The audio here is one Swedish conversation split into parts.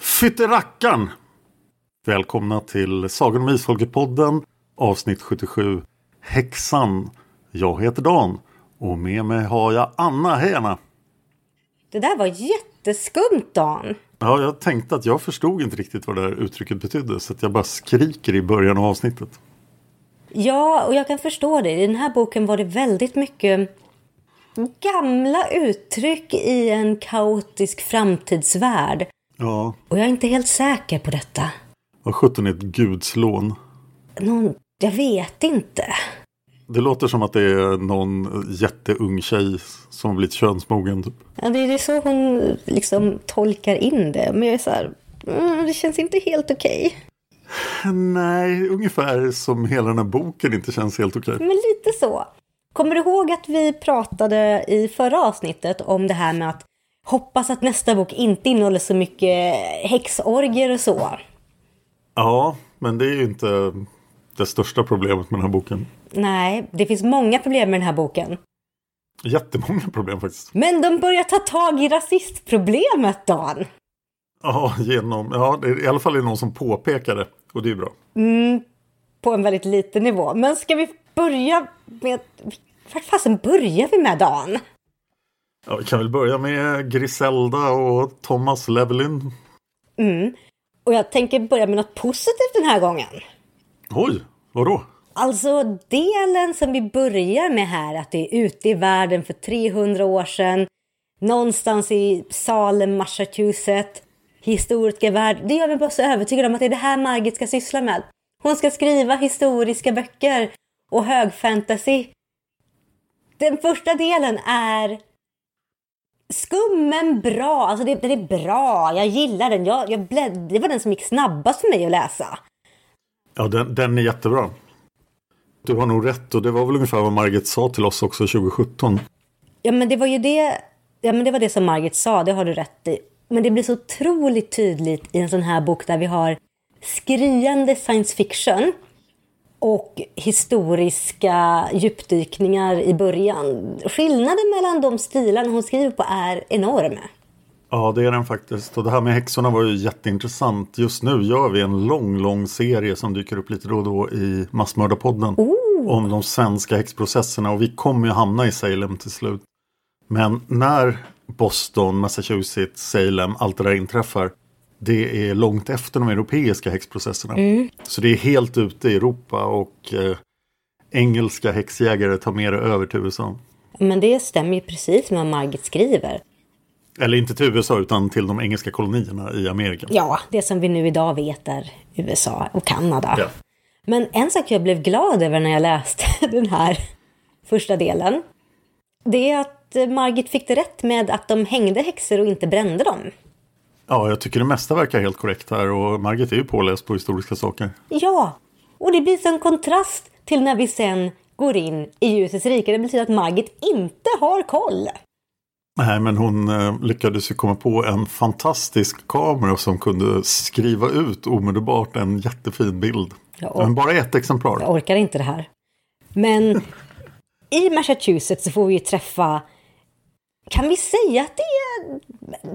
Fytterackarn! Välkomna till Sagan om Isfolket-podden avsnitt 77 Häxan. Jag heter Dan och med mig har jag Anna. Hej Anna! Det där var jätteskumt Dan. Ja, jag tänkte att jag förstod inte riktigt vad det här uttrycket betydde så att jag bara skriker i början av avsnittet. Ja, och jag kan förstå det. I den här boken var det väldigt mycket gamla uttryck i en kaotisk framtidsvärld. Ja, Och jag är inte helt säker på detta. vad sjutton är ett gudslån? Någon, jag vet inte. Det låter som att det är någon jätteung tjej som har blivit könsmogen. Typ. Ja, det är så hon liksom tolkar in det. Men jag är så här, mm, det känns inte helt okej. Nej, ungefär som hela den här boken inte känns helt okej. Men lite så. Kommer du ihåg att vi pratade i förra avsnittet om det här med att hoppas att nästa bok inte innehåller så mycket häxorger och så? Ja, men det är ju inte det största problemet med den här boken. Nej, det finns många problem med den här boken. Jättemånga problem faktiskt. Men de börjar ta tag i rasistproblemet, Dan. Ja, genom, ja det är, i alla fall är det någon som påpekar det. Och det är bra. På en väldigt liten nivå. Men ska vi börja med... Vart fasen börjar vi med, Dan? Ja, vi kan väl börja med Griselda och Thomas Levelin. Och jag tänker börja med något positivt den här gången. Oj, vadå? Alltså delen som vi börjar med här, att det är ute i världen för 300 år sedan, någonstans i Salem, Massachusetts, historiska värld. Det gör mig bara så övertygad om att det är det här Margit ska syssla med. Hon ska skriva historiska böcker och högfantasy. Den första delen är skum men bra. Alltså det, den är bra, jag gillar den. Jag, jag blädd, det var den som gick snabbast för mig att läsa. Ja, den, den är jättebra. Du har nog rätt och det var väl ungefär vad Margit sa till oss också 2017. Ja, men det var ju det. Ja, men det var det som Margit sa. Det har du rätt i. Men det blir så otroligt tydligt i en sån här bok där vi har skriande science fiction och historiska djupdykningar i början. Skillnaden mellan de stilarna hon skriver på är enorm. Ja, det är den faktiskt. Och det här med häxorna var ju jätteintressant. Just nu gör vi en lång, lång serie som dyker upp lite då och då i Massmördarpodden. Om de svenska häxprocesserna och vi kommer ju hamna i Salem till slut. Men när Boston, Massachusetts, Salem, allt det där inträffar. Det är långt efter de europeiska häxprocesserna. Så det är helt ute i Europa och eh, engelska häxjägare tar med det över till USA. Men det stämmer ju precis med vad Margit skriver. Eller inte till USA utan till de engelska kolonierna i Amerika. Ja, det som vi nu idag vet är USA och Kanada. Ja. Men en sak jag blev glad över när jag läste den här första delen. Det är att Margit fick det rätt med att de hängde häxor och inte brände dem. Ja, jag tycker det mesta verkar helt korrekt här och Margit är ju påläst på historiska saker. Ja, och det blir en kontrast till när vi sen går in i ljusets rike. Det betyder att Margit inte har koll. Nej, men hon eh, lyckades ju komma på en fantastisk kamera som kunde skriva ut omedelbart en jättefin bild. Men bara ett exemplar. Jag orkar inte det här. Men i Massachusetts så får vi ju träffa, kan vi säga att det är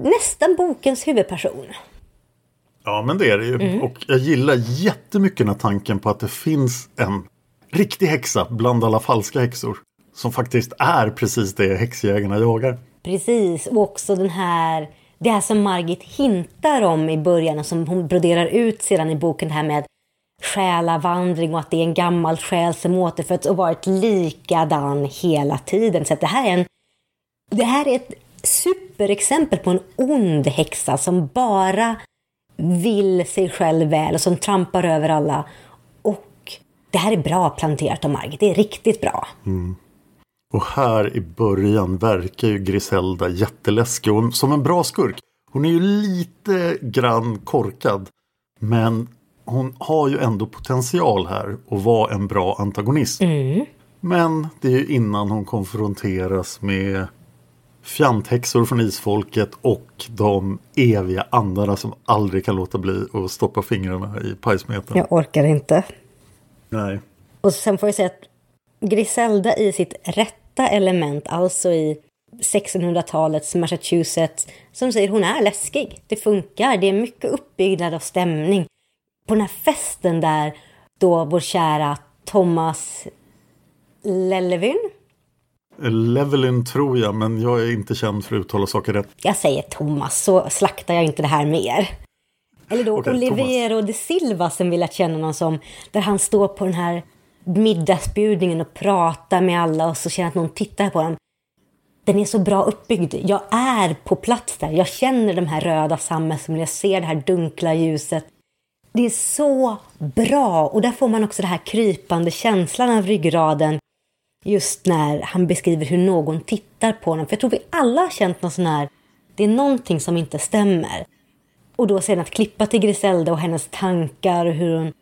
nästan bokens huvudperson? Ja, men det är det ju. Mm. Och jag gillar jättemycket den här tanken på att det finns en riktig häxa bland alla falska häxor. Som faktiskt är precis det häxjägarna jagar. Precis, och också den här, det här som Margit hintar om i början och som hon broderar ut sedan i boken, det här med själavandring och att det är en gammal själ som återföds och varit likadan hela tiden. Så det här är en, det här är ett superexempel på en ond häxa som bara vill sig själv väl och som trampar över alla. Och det här är bra planterat av Margit, det är riktigt bra. Och här i början verkar ju Griselda jätteläskig och som en bra skurk. Hon är ju lite grann korkad. Men hon har ju ändå potential här att vara en bra antagonist. Men det är ju innan hon konfronteras med fjanthäxor från isfolket och de eviga andarna som aldrig kan låta bli att stoppa fingrarna i pajsmeten. Jag orkar inte. Nej. Och sen får jag säga att Griselda i sitt rätta element, alltså i 1600-talets Massachusetts, som säger hon är läskig. Det funkar, det är mycket uppbyggnad och stämning. På den här festen där då vår kära Thomas Lellevyn, Levelin tror jag, men jag är inte känd för att uttala saker rätt. jag säger Thomas så slaktar jag inte det här mer. Eller då Okej, Olivero de Silva som vi lärt känna honom som, där han står på den här middagsbjudningen och pratar med alla och så känner att någon tittar på honom. Den är så bra uppbyggd. Jag är på plats där. Jag känner de här röda sammetsmedlen. Jag ser det här dunkla ljuset. Det är så bra och där får man också den här krypande känslan av ryggraden just när han beskriver hur någon tittar på honom. För jag tror vi alla har känt någon sån här, det är någonting som inte stämmer. Och då sen att klippa till Griselda och hennes tankar och hur hon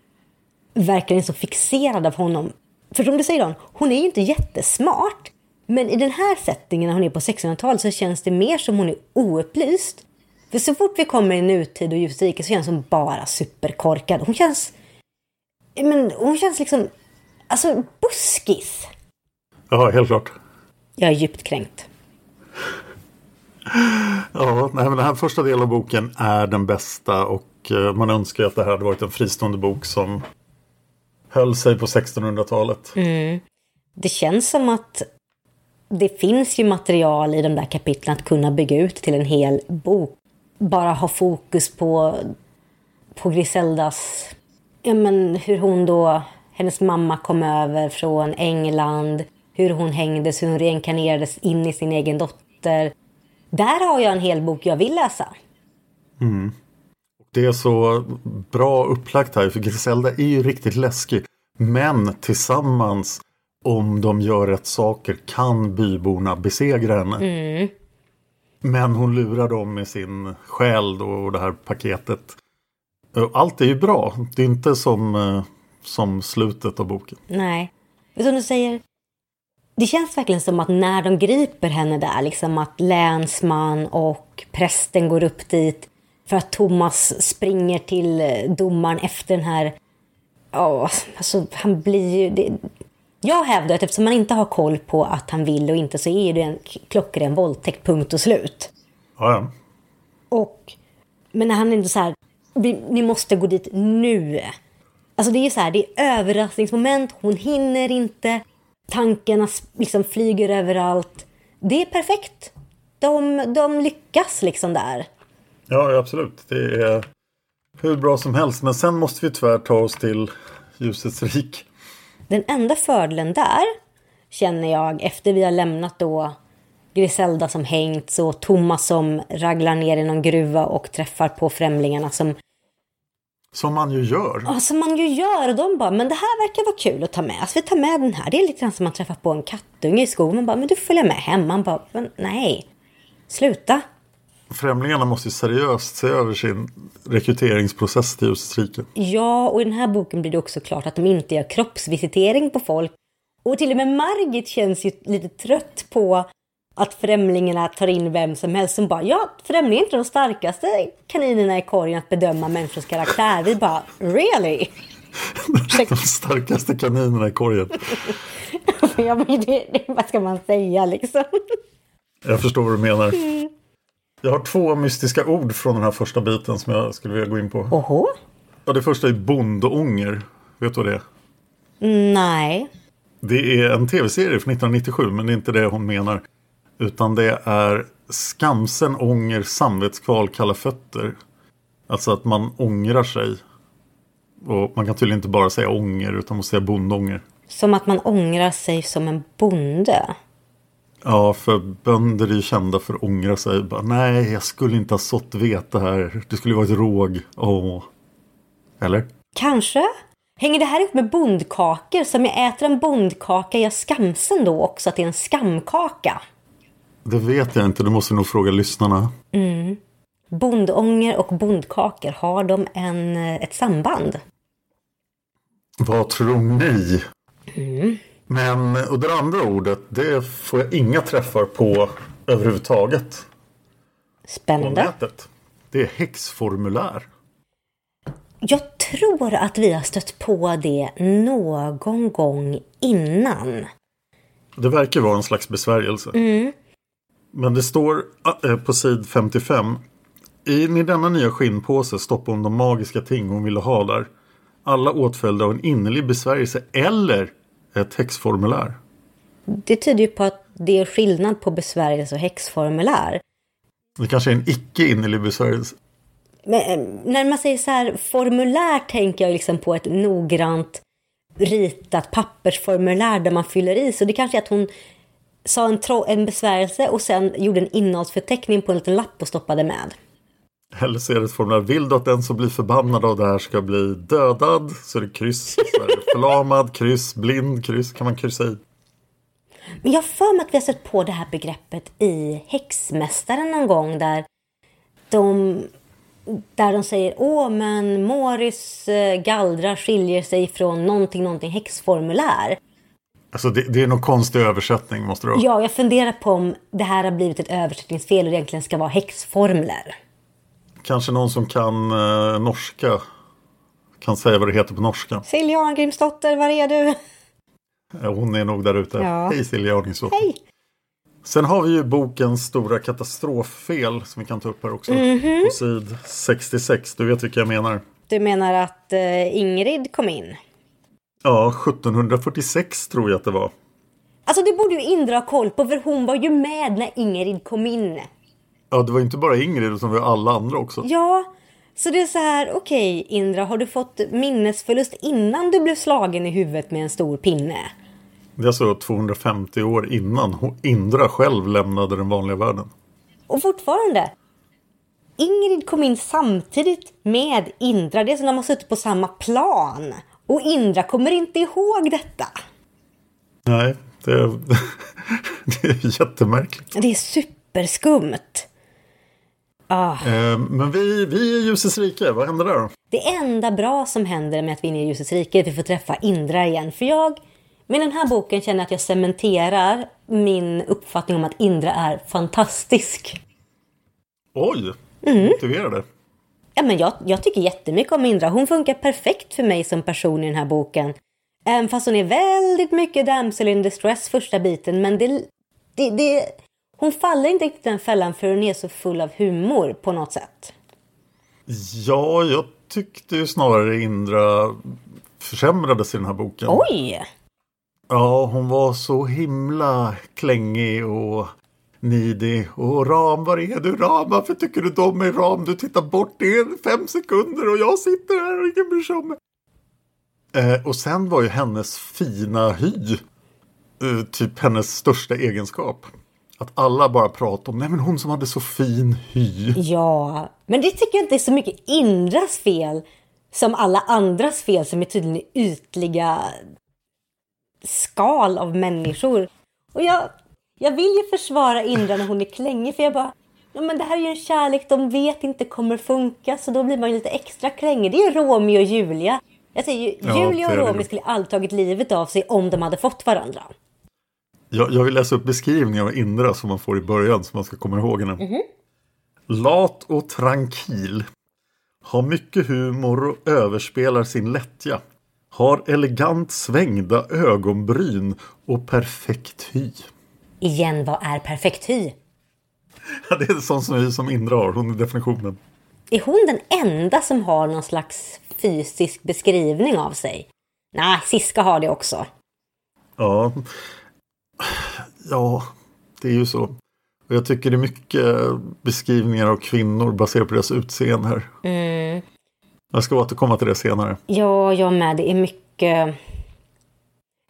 verkligen är så fixerad av honom. För som du säger Don, hon är ju inte jättesmart. Men i den här settingen när hon är på 1600-talet så känns det mer som hon är oupplyst. För så fort vi kommer i nutid och ljusrike så känns hon bara superkorkad. Hon känns... Men hon känns liksom... Alltså buskis. Ja, helt klart. Jag är djupt kränkt. Ja, nej, men den här första delen av boken är den bästa och eh, man önskar att det här hade varit en fristående bok som höll sig på 1600-talet. Det känns som att det finns ju material i de där kapitlen att kunna bygga ut till en hel bok. Bara ha fokus på, på Griseldas, ja men hur hon då, hennes mamma kom över från England, hur hon hängdes, hur hon reinkarnerades in i sin egen dotter. Där har jag en hel bok jag vill läsa. Det är så bra upplagt här för Griselda är ju riktigt läskig. Men tillsammans, om de gör rätt saker, kan byborna besegra henne. Men hon lurar dem med sin själ och det här paketet. Allt är ju bra. Det är inte som, eh, som slutet av boken. Nej. Som du säger, det känns verkligen som att när de griper henne där, liksom att länsman och prästen går upp dit för att Thomas springer till eh, domaren efter den här... Ja, alltså han blir ju... Det... Jag hävdar att eftersom man inte har koll på att han vill och inte så är det en klockren våldtäkt, punkt och slut. Ja, ja. Och, men när han ändå så här, "Vi- ni måste gå dit nu. Alltså det är så här, det är överraskningsmoment, hon hinner inte, tankarna liksom flyger överallt. Det är perfekt. De, de lyckas liksom där. Ja, absolut. Det är hur bra som helst. Men sen måste vi tyvärr ta oss till ljusets rik. Den enda fördelen där känner jag efter vi har lämnat då Griselda som hängts och Thomas som raglar ner i någon gruva och träffar på främlingarna som Som man ju gör. Ja, som man ju gör. Och de bara, men det här verkar vara kul att ta med. Alltså vi tar med den här. Det är lite grann som man träffar på en kattunge i skogen. Man bara, men du får följa med hem. Man bara, men nej. Sluta. Främlingarna måste ju seriöst se över sin rekryteringsprocess till ljusets rike. Ja, och i den här boken blir det också klart att de inte gör kroppsvisitering på folk. Och till och med Margit känns ju lite trött på att främlingarna tar in vem som helst som bara ja, främlingar är inte de starkaste kaninerna i korgen att bedöma människors karaktär. Vi bara really? de starkaste kaninerna i korgen. ja, men det, det, vad ska man säga liksom? Jag förstår vad du menar. Mm. Jag har två mystiska ord från den här första biten som jag skulle vilja gå in på. Oho. Ja, det första är bondånger. Vet du vad det är? Nej. Det är en tv-serie från 1997 men det är inte det hon menar. Utan det är skamsen, ånger, samvetskval, kalla fötter. Alltså att man ångrar sig. Och man kan tydligen inte bara säga ånger utan måste säga bondånger. Som att man ångrar sig som en bonde? Ja, för bönder är ju kända för att ångra sig. Bara, Nej, jag skulle inte ha sått vete här. Det skulle varit råg. Åh. Eller? Kanske. Hänger det här ihop med bondkakor? Som jag äter en bondkaka, jag skamsen då också att det är en skamkaka? Det vet jag inte, du måste nog fråga lyssnarna. Mm. Bondånger och bondkakor, har de en, ett samband? Vad tror ni? Mm. Men, och det andra ordet, det får jag inga träffar på överhuvudtaget. Spännande. På nätet. Det är häxformulär. Jag tror att vi har stött på det någon gång innan. Det verkar vara en slags besvärjelse. Mm. Men det står äh, på sid 55. In i denna nya skinnpåse stoppar hon de magiska ting hon ville ha där. Alla åtföljda av en innerlig besvärjelse eller ett häxformulär. Det tyder ju på att det är skillnad på besvärjelse och häxformulär. Det kanske är en icke innerlig besvärjelse. Men, eh, när man säger så här formulär tänker jag liksom på ett noggrant ritat pappersformulär där man fyller i. Så det kanske är att hon sa en, en besvärjelse och sen gjorde en innehållsförteckning på en liten lapp och stoppade med. Eller så är det ett formulär. Vill du att den som blir förbannad av det här ska bli dödad? Så är det kryss. Så är det förlamad, kryss, blind, kryss. Kan man kryssa i. Men jag har för mig att vi har sett på det här begreppet i Häxmästaren någon gång där de, där de säger åh men Moris eh, gallra skiljer sig från någonting, någonting häxformulär. Alltså det, det är någon konstig översättning måste det vara. Ja, jag funderar på om det här har blivit ett översättningsfel och det egentligen ska vara häxformler. Kanske någon som kan eh, norska kan säga vad det heter på norska. Silja Arngrimsdotter, var är du? Hon är nog där ute. Ja. Hej Silja Arngrimsdotter. Hej! Sen har vi ju bokens stora katastroffel som vi kan ta upp här också. Mm -hmm. På sid 66. Du vet vilka jag menar. Du menar att uh, Ingrid kom in? Ja, 1746 tror jag att det var. Alltså det borde ju Indra ha koll på för hon var ju med när Ingrid kom in. Ja, det var inte bara Ingrid utan det var alla andra också. Ja, så det är så här, okej okay, Indra, har du fått minnesförlust innan du blev slagen i huvudet med en stor pinne? Det är alltså 250 år innan Indra själv lämnade den vanliga världen. Och fortfarande. Ingrid kom in samtidigt med Indra. Det är som när de har suttit på samma plan. Och Indra kommer inte ihåg detta. Nej, det är, det är jättemärkligt. Det är superskumt. Ah. Eh, men vi, vi är ljusets rike, vad händer där då? Det enda bra som händer med att vi är i ljusets rike är att vi får träffa Indra igen. För jag, med den här boken känner jag att jag cementerar min uppfattning om att Indra är fantastisk. Oj, mm. motivera det. Ja, men jag, jag tycker jättemycket om Indra. Hon funkar perfekt för mig som person i den här boken. Även fast hon är väldigt mycket damsel in distress första biten. Men det, det, det, hon faller inte riktigt den fällan för hon är så full av humor på något sätt. Ja, jag tyckte ju snarare Indra försämrades i den här boken. Oj! Ja, hon var så himla klängig och Nidi Och Ram, var är du Ram? Varför tycker du om mig Ram? Du tittar bort, i fem sekunder och jag sitter här och ingen bryr sig om mig. Eh, och sen var ju hennes fina hy eh, typ hennes största egenskap. Att alla bara pratar om, nej men hon som hade så fin hy. Ja, men det tycker jag inte är så mycket Indras fel som alla andras fel som är tydligen ytliga skal av människor. Och jag, jag vill ju försvara Indra när hon är klängig för jag bara, ja men det här är ju en kärlek de vet inte kommer funka så då blir man ju lite extra klängig. Det är Romeo och Julia. Jag säger ju, Ja, Julia och. Romy skulle aldrig tagit livet av sig om de hade fått varandra. Jag, jag vill läsa upp beskrivningen av Indra som man får i början så man ska komma ihåg henne. Lat och tranquil. Har mycket humor och överspelar sin lättja. Har elegant svängda ögonbryn och perfekt hy. Igen, vad är perfekt hy? Ja, det är sån som hy som Indra har, hon är definitionen. Är hon den enda som har någon slags fysisk beskrivning av sig? Nej, Siska har det också. Ja. ja, det är ju så. Och jag tycker det är mycket beskrivningar av kvinnor baserat på deras utseende här. Jag ska återkomma till det senare. Ja, jag med. Det är mycket...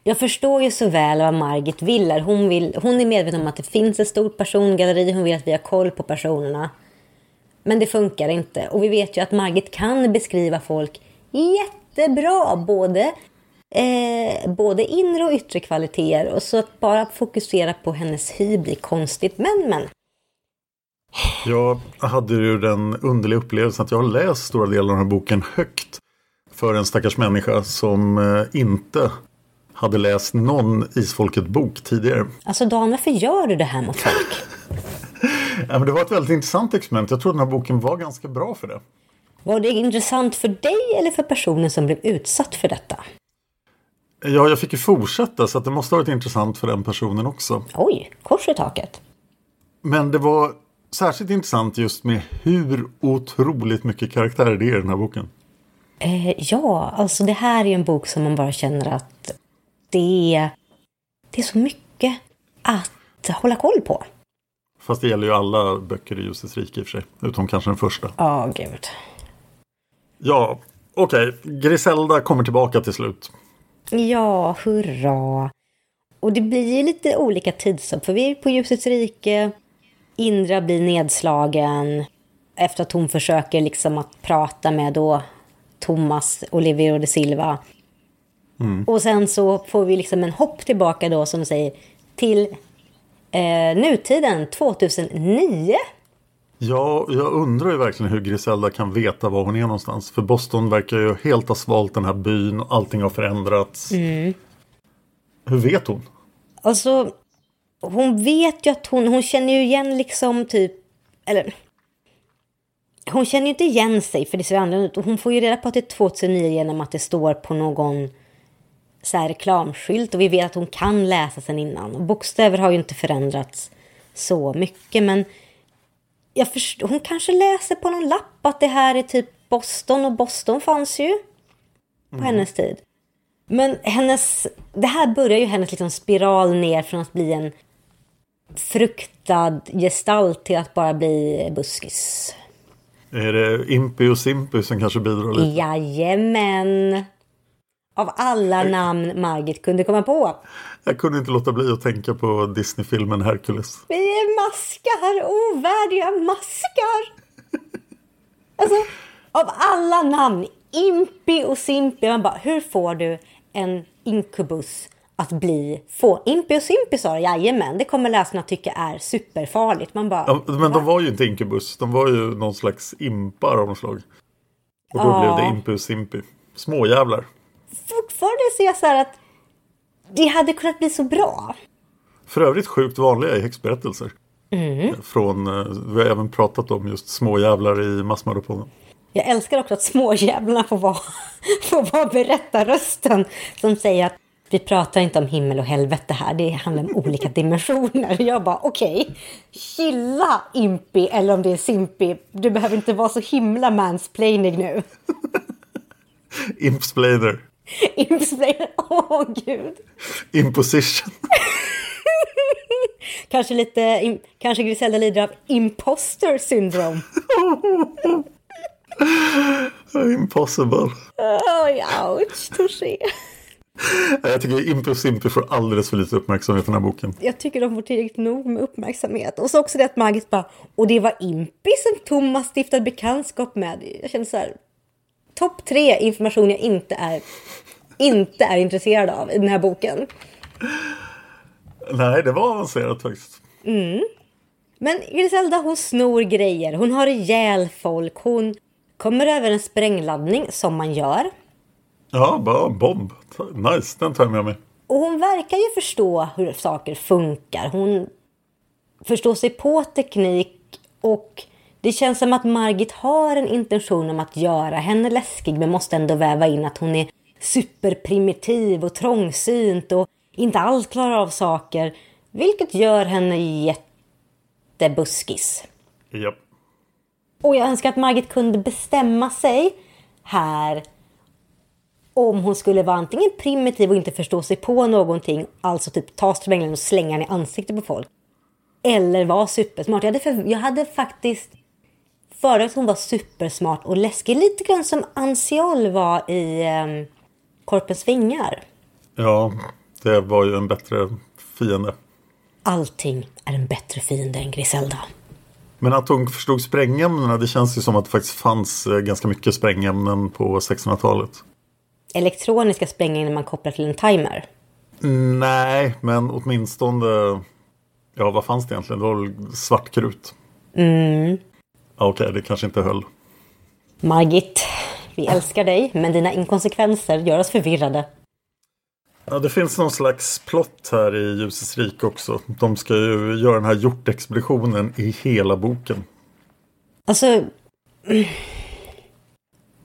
Jag förstår ju så väl vad Margit vill. Hon, vill. hon är medveten om att det finns ett stort persongalleri. Hon vill att vi har koll på personerna. Men det funkar inte. Och vi vet ju att Margit kan beskriva folk jättebra. Både, eh, både inre och yttre kvaliteter. Och så att bara fokusera på hennes hy blir konstigt. Men, men. Jag hade ju den underliga upplevelsen att jag har läst stora delar av den här boken högt för en stackars människa som eh, inte hade läst någon Isfolket-bok tidigare. Alltså Dan, varför gör du det här mot folk? Ja, men det var ett väldigt intressant experiment. Jag tror den här boken var ganska bra för det. Var det intressant för dig eller för personen som blev utsatt för detta? Ja, jag fick ju fortsätta så att det måste ha varit intressant för den personen också. Oj, kors i taket. Men det var särskilt intressant just med hur otroligt mycket karaktärer det är i den här boken. Eh, ja, alltså det här är en bok som man bara känner att det är, det är så mycket att hålla koll på. Fast det gäller ju alla böcker i Ljusets rike i och för sig. Utom kanske den första. Ja, gud. Ja, okej. Griselda kommer tillbaka till slut. Ja, hurra. Och det blir lite olika tidshopp. För vi är på Ljusets rike. Indra blir nedslagen. Efter att hon försöker liksom att prata med då Thomas Olivero de Silva. Och sen så får vi liksom en hopp tillbaka då som säger till eh, nutiden 2009. Ja, jag undrar ju verkligen hur Griselda kan veta var hon är någonstans. För Boston verkar ju helt ha svalt den här byn. Allting har förändrats. Hur vet hon? Alltså, hon vet ju att hon, hon känner ju igen liksom typ, eller hon känner ju inte igen sig för det ser annorlunda ut. Och Hon får ju reda på att det är 2009 genom att det står på någon så här reklamskylt och vi vet att hon kan läsa sen innan. Och bokstäver har ju inte förändrats så mycket men jag förstår, hon kanske läser på någon lapp att det här är typ Boston och Boston fanns ju på hennes tid. Men hennes, det här börjar ju hennes liksom spiral ner från att bli en fruktad gestalt till att bara bli buskis. Är det Impy och Simpy som kanske bidrar lite? Jajamän! Av alla namn Margit kunde komma på. Jag kunde inte låta bli att tänka på Disney-filmen Hercules. Vi är maskar, ovärdiga maskar! Alltså, av alla namn, Impi och Simpi, man bara, hur får du en inkubus att bli, få Impi och Simpi sa jajamän, det kommer läsarna tycka är superfarligt. Man bara, Ja, men de var ju inte inkubus. De var ju någon slags impar av något slag. Och då Ja. blev det Impy och Simpy. Småjävlar. Fortfarande jag så här att det hade kunnat bli så bra. För övrigt sjukt vanliga i häxberättelser. Från, eh, vi har även pratat om just småjävlar i Massmördarpodden. Jag älskar också att småjävlarna får vara, får vara berättarrösten som säger att vi pratar inte om himmel och helvete här, det handlar om olika dimensioner. Jag bara okej, chilla Impi eller om det är Simpi, du behöver inte vara så himla mansplaining nu. Impsplainer. Impsplaining, åh gud. Imposition. Kanske lite, im- kanske Griselda lider av imposter syndrom. Impossible. Oj, ouch, touché. Jag tycker Impy och Simpy får alldeles för lite uppmärksamhet i den här boken. jag tycker de får tillräckligt nog med uppmärksamhet. Och så också det att Margit bara, och det var Impi som Thomas stiftade bekantskap med. Jag känner så här, topp tre information jag inte är, inte är intresserad av i den här boken. Nej, det var avancerat faktiskt. Men Griselda hon snor grejer, hon har ihjäl folk, hon kommer över en sprängladdning som man gör. Ja, bara bomb. Nice, den tar jag med mig. Och hon verkar ju förstå hur saker funkar. Hon förstår sig på teknik och det känns som att Margit har en intention om att göra henne läskig men måste ändå väva in att hon är superprimitiv och trångsynt och inte alls klarar av saker. Vilket gör henne jättebuskis. Japp. Och jag önskar att Margit kunde bestämma sig här om hon skulle vara antingen primitiv och inte förstå sig på någonting, alltså typ ta strängen och slänga den i ansiktet på folk. Eller vara supersmart. Jag hade, för, jag hade faktiskt föredragit att hon var supersmart och läskig. Lite grann som Ansiol var i um, Korpens vingar. Ja, det var ju en bättre fiende. Allting är en bättre fiende än Griselda. Men att hon förstod sprängämnena, det känns ju som att det faktiskt fanns eh, ganska mycket sprängämnen på 1600-talet. Elektroniska sprängämnen man kopplar till en timer? Nej, men åtminstone... Ja, vad fanns det egentligen? Det var väl svartkrut? Mm. Okej, okay, det kanske inte höll. Margit, vi älskar dig, men dina inkonsekvenser gör oss förvirrade. Ja, det finns någon slags plott här i Ljusets rike också. De ska ju göra den här hjortexpeditionen i hela boken. Alltså...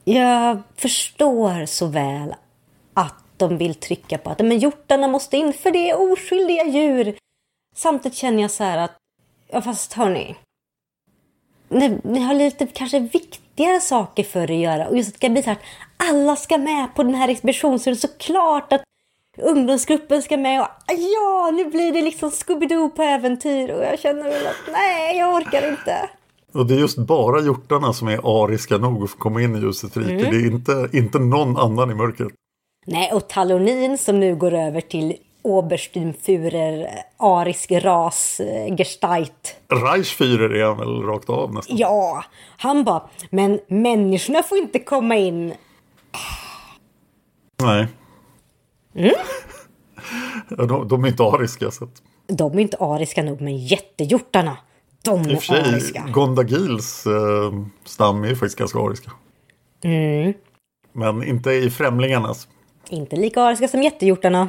Jag förstår så väl att de vill trycka på att men hjortarna måste in för det är oskyldiga djur. Samtidigt känner jag så här att, ja fast hörni. Ni, ni har lite kanske viktigare saker för att göra. Och just att det bli så här att alla ska med på den här expeditionen. Så är det såklart att ungdomsgruppen ska med och ja, nu blir det liksom Scooby-Doo på äventyr och jag känner väl att nej, jag orkar inte. Och det är just bara hjortarna som är ariska nog att få komma in i ljusets rike. Mm. Det är inte, inte någon annan i mörkret. Nej, och Talonin som nu går över till Obersturmfurer, arisk ras, eh, Gestalt. Reichführer är han väl rakt av nästan? Ja, han bara, men människorna får inte komma in. Nej. Mm. de, de, är inte ariska. Så att... De är inte ariska nog, men jättehjortarna. De är I och för sig, ariska. Gondagils eh, stam är faktiskt ganska ariska. Mm. Men inte i främlingarnas. Inte lika ariska som jättehjortarna.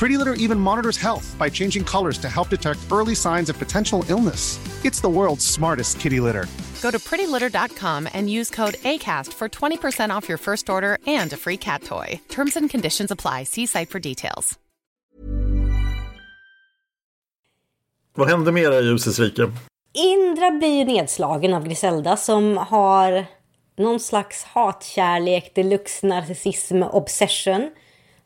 Pretty Litter even monitors health by changing colors to help detect early signs of potential illness. It's the world's smartest kitty litter. Go to prettylitter.com and use code ACAST for 20% off your first order and a free cat toy. Terms and conditions apply. See site for details. Vad händer med era ljusets rike? Indra blir nedslagen av Griselda som har någon slags hatkärlek, deluxe narcissism, obsession.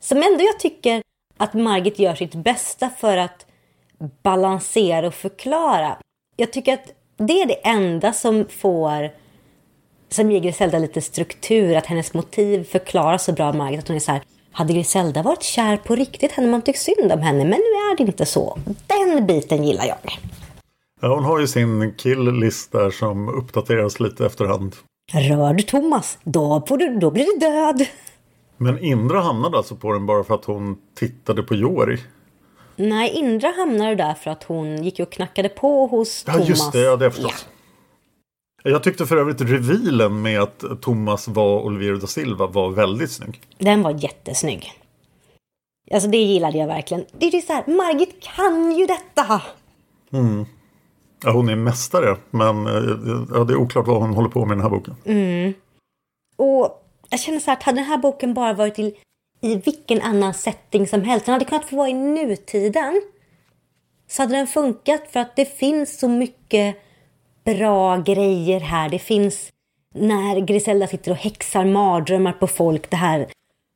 Som ändå jag tycker att Margit gör sitt bästa för att balansera och förklara. Jag tycker att det är det enda som får som ger Griselda lite struktur, att hennes motiv förklaras så bra av Margit. Att hon är så här, hade Griselda varit kär på riktigt hade man tyckt synd om henne, men nu är det inte så. Den biten gillar jag. Ja, hon har ju sin kill-list där som uppdateras lite efterhand. Rör du Thomas, då, får du, då blir du död. Men Indra hamnade alltså på den bara för att hon tittade på Jori? Nej, Indra hamnade där för att hon gick och knackade på hos Ja, Thomas. just det. Ja, det jag förstått. Jag tyckte för övrigt revealen med att Thomas var Olivier da Silva var väldigt snygg. Den var jättesnygg. Alltså det gillade jag verkligen. Det är ju så här, Margit kan ju detta! Mm. Ja, hon är mästare, men eh, ja, det är oklart vad hon håller på med i den här boken. Mm. Och jag känner så här att hade den här boken bara varit i, i vilken annan setting som helst, den hade kunnat få vara i nutiden. Så hade den funkat för att det finns så mycket bra grejer här. Det finns när Griselda sitter och häxar mardrömmar på folk. Det här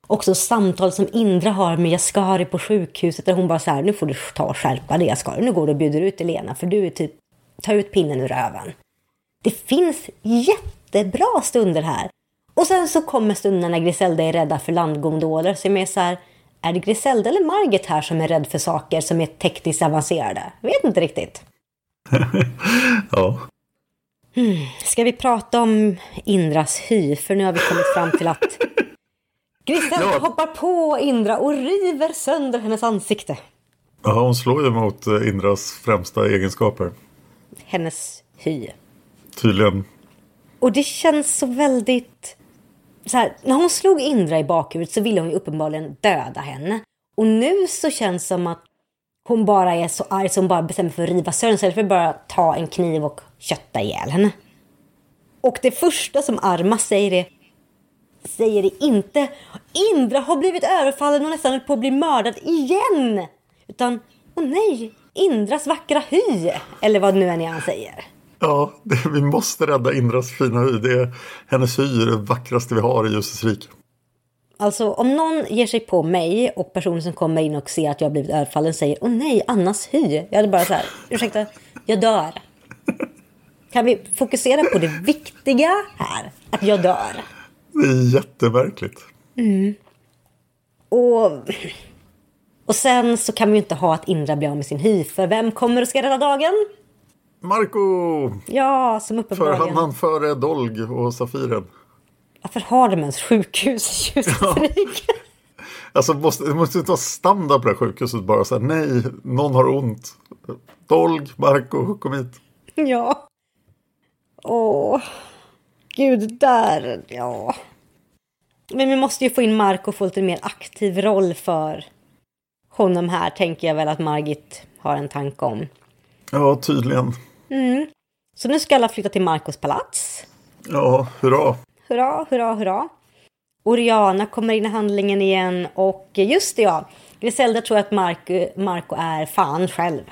också samtal som Indra har med Jaskari på sjukhuset. Där hon bara så här, nu får du ta och skärpa dig Jaskari. Nu går du och bjuder ut Elena för du är typ, ta ut pinnen ur röven. Det finns jättebra stunder här. Och sen så kommer stunden när Griselda är rädda för landgondoler. Så jag är så här, är det Griselda eller Margit här som är rädd för saker som är tekniskt avancerade? Jag vet inte riktigt. Ja. Hmm. Ska vi prata om Indras hy? För nu har vi kommit fram till att Griselda Ja. hoppar på Indra och river sönder hennes ansikte. ja, hon slår ju mot eh, Indras främsta egenskaper. Hennes hy. Tydligen. Och det känns så väldigt... Så här, när hon slog Indra i bakhuvudet så ville hon ju uppenbarligen döda henne. Och nu så känns det som att hon bara är så arg så hon bara bestämmer för att riva sönder istället för att bara ta en kniv och kötta ihjäl henne. Och det första som Arma säger är säger det inte Indra har blivit överfallen och nästan på att bli mördad igen. Utan, åh nej, Indras vackra hy. Eller vad nu än är han säger. Ja, det, vi måste rädda Indras fina hy. Det är, hennes hy är det vackraste vi har i Ljusets rike. Alltså om någon ger sig på mig och personen som kommer in och ser att jag har blivit överfallen säger åh nej, Annas hy. Jag hade bara så här, ursäkta, jag dör. Kan vi fokusera på det viktiga här? Att jag dör. Det är jättemärkligt. Och, och sen så kan vi ju inte ha att Indra blir av med sin hy. För vem kommer och ska rädda dagen? Marco! Ja, som För uppenbarligen... han hann före Dolg och Safiren. Varför har de ens sjukhus i Ljusrike? Alltså måste, det måste inte vara standard på det här sjukhuset bara så här, nej, någon har ont. Dolg, Marco, kom hit. ja. Åh. Gud, där. Ja. Men vi måste ju få in Marco och få lite mer aktiv roll för honom här, tänker jag väl att Margit har en tanke om. Ja, tydligen. Så nu ska alla flytta till Marcos palats. Ja, hurra. Hurra, hurra, hurra. Oriana kommer in i handlingen igen och just det ja, Griselda tror att Marco, Marco är fan själv.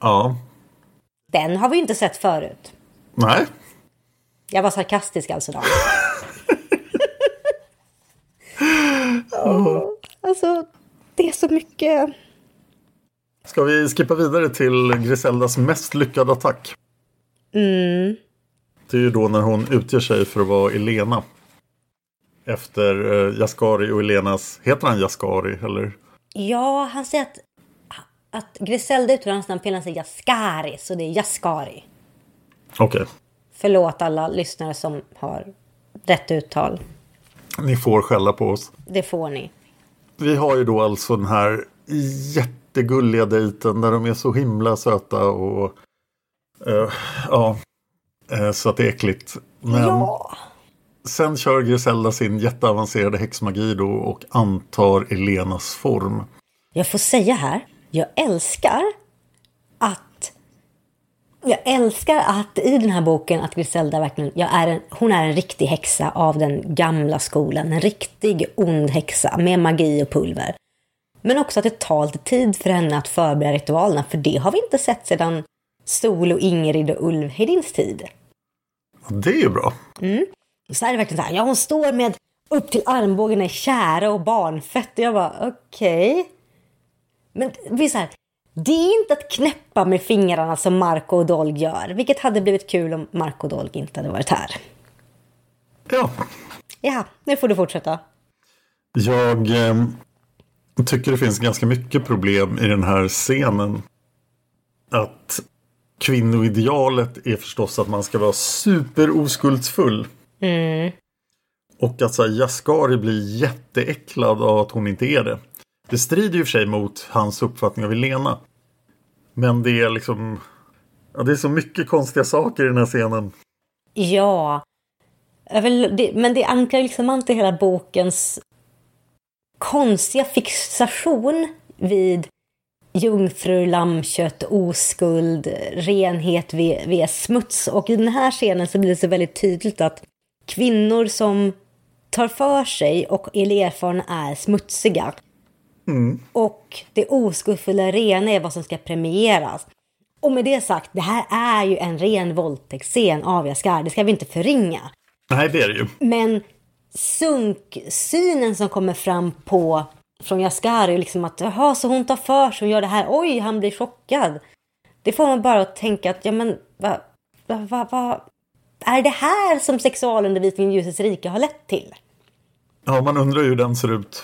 Ja, Den har vi inte sett förut. nej. Jag var sarkastisk alltså då. Åh, alltså, det är så mycket. Ska vi skippa vidare till Griseldas mest lyckade attack? Mm. Det är ju då när hon utger sig för att vara Elena. Efter eh, Jaskari och Elenas, heter han Jaskari eller? Ja, han säger att, att Griselda uttalar hans namn. Han säger Jaskari, så det är Jaskari. Okej, Förlåt alla lyssnare som har rätt uttal. ni får skälla på oss. Det får ni. Vi har ju då alltså den här jättegulliga dejten där de är så himla söta och eh, ja, eh, så att det är äckligt. Men Ja. sen kör Griselda sin jätteavancerade häxmagi då och antar Elenas form. Jag får säga här, jag älskar att jag älskar att i den här boken att Griselda verkligen, är en, hon är en riktig häxa av den gamla skolan. En riktig ond häxa med magi och pulver. Men också att det tar lite tid för henne att förbereda ritualerna, för det har vi inte sett sedan Sol och Ingrid och Ulvhedins tid. Det är ju bra. Så är det verkligen så här, ja hon står med upp till armbågarna i kära och barnfett. Och jag bara, okej. Men det är så här, det är inte att knäppa med fingrarna som Marco och Dolg gör. Vilket hade blivit kul om Marco och Dolg inte hade varit här. Ja, Ja, nu får du fortsätta. jag eh, tycker det finns ganska mycket problem i den här scenen. Att kvinnoidealet är förstås att man ska vara superoskuldsfull. Mm. Och att så här, Jaskari blir jätteäcklad av att hon inte är det. Det strider ju för sig mot hans uppfattning av Elena. Men det är liksom... Ja, det är så mycket konstiga saker i den här scenen. Ja. Jag vill, det, men det ankar liksom inte hela bokens konstiga fixation vid jungfrur, lammkött, oskuld, renhet via smuts. Och i den här scenen så blir det så väldigt tydligt att kvinnor som tar för sig och är erfarna är smutsiga. Mm. Och det oskuldfulla rena är vad som ska premieras. Och med det sagt, det här är ju en ren våldtäktsscen av Jaskar. Det ska vi inte förringa. Nej, det är det ju. Men sunksynen som kommer fram på från Jaskar är liksom att jaha, så hon tar för sig och gör det här. Oj, han blir chockad. Det får man bara att tänka att ja, men vad va, va, va, är det här som sexualundervisningen i ljusets rike har lett till? Ja, man undrar ju hur den ser ut.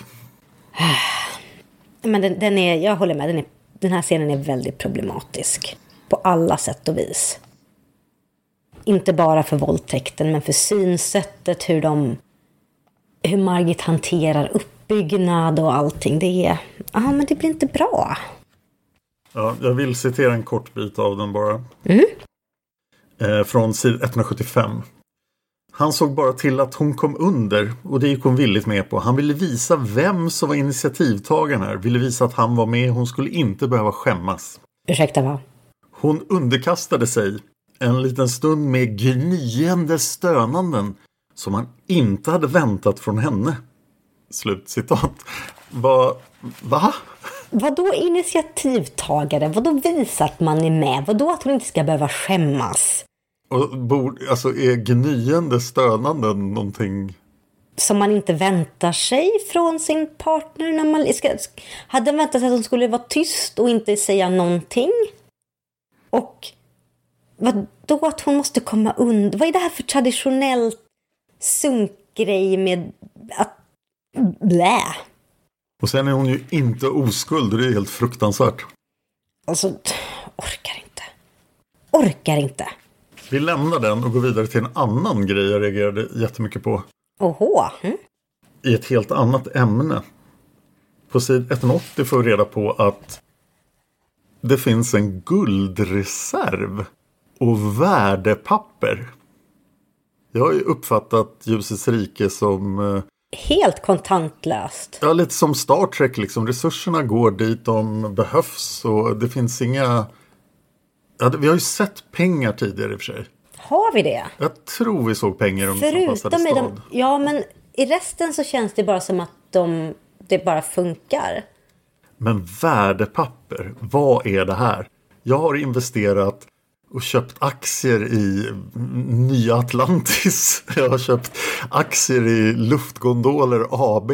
Men den, den är, jag håller med, den, är, den här scenen är väldigt problematisk. På alla sätt och vis. Inte bara för våldtäkten, men för synsättet, hur de... Hur Margit hanterar uppbyggnad och allting. Det är... Ja, men det blir inte bra. Ja, jag vill citera en kort bit av den bara. Mm. Eh, från sid 175. Han såg bara till att hon kom under och det gick hon villigt med på. Han ville visa vem som var initiativtagaren här. Ville visa att han var med. Hon skulle inte behöva skämmas. Ursäkta, va? Hon underkastade sig en liten stund med gnyende stönanden som han inte hade väntat från henne. Slutcitat. Va? Va? Vadå initiativtagare? Vadå visa att man är med? Vadå att hon inte ska behöva skämmas? Och bord, alltså är gnyende stönanden någonting? Som man inte väntar sig från sin partner när man ska... Hade väntat sig att hon skulle vara tyst och inte säga någonting? Och vadå att hon måste komma under? Vad är det här för traditionell sunkgrej med att... Blä! Och sen är hon ju inte oskuld och det är helt fruktansvärt. Alltså, orkar inte. Orkar inte. Vi lämnar den och går vidare till en annan grej jag reagerade jättemycket på. Oho. Mm. I ett helt annat ämne. På sid 180 får vi reda på att det finns en guldreserv och värdepapper. Jag har ju uppfattat Ljusets rike som... eh, Helt kontantlöst. Ja, lite som Star Trek liksom. Resurserna går dit de behövs och det finns inga... Ja, vi har ju sett pengar tidigare i och för sig. Har vi det? Jag tror vi såg pengar om Förutom i de... Ja, men i resten så känns det bara som att de... det bara funkar. Men värdepapper, vad är det här? Jag har investerat och köpt aktier i Nya Atlantis. Jag har köpt aktier i Luftgondoler AB.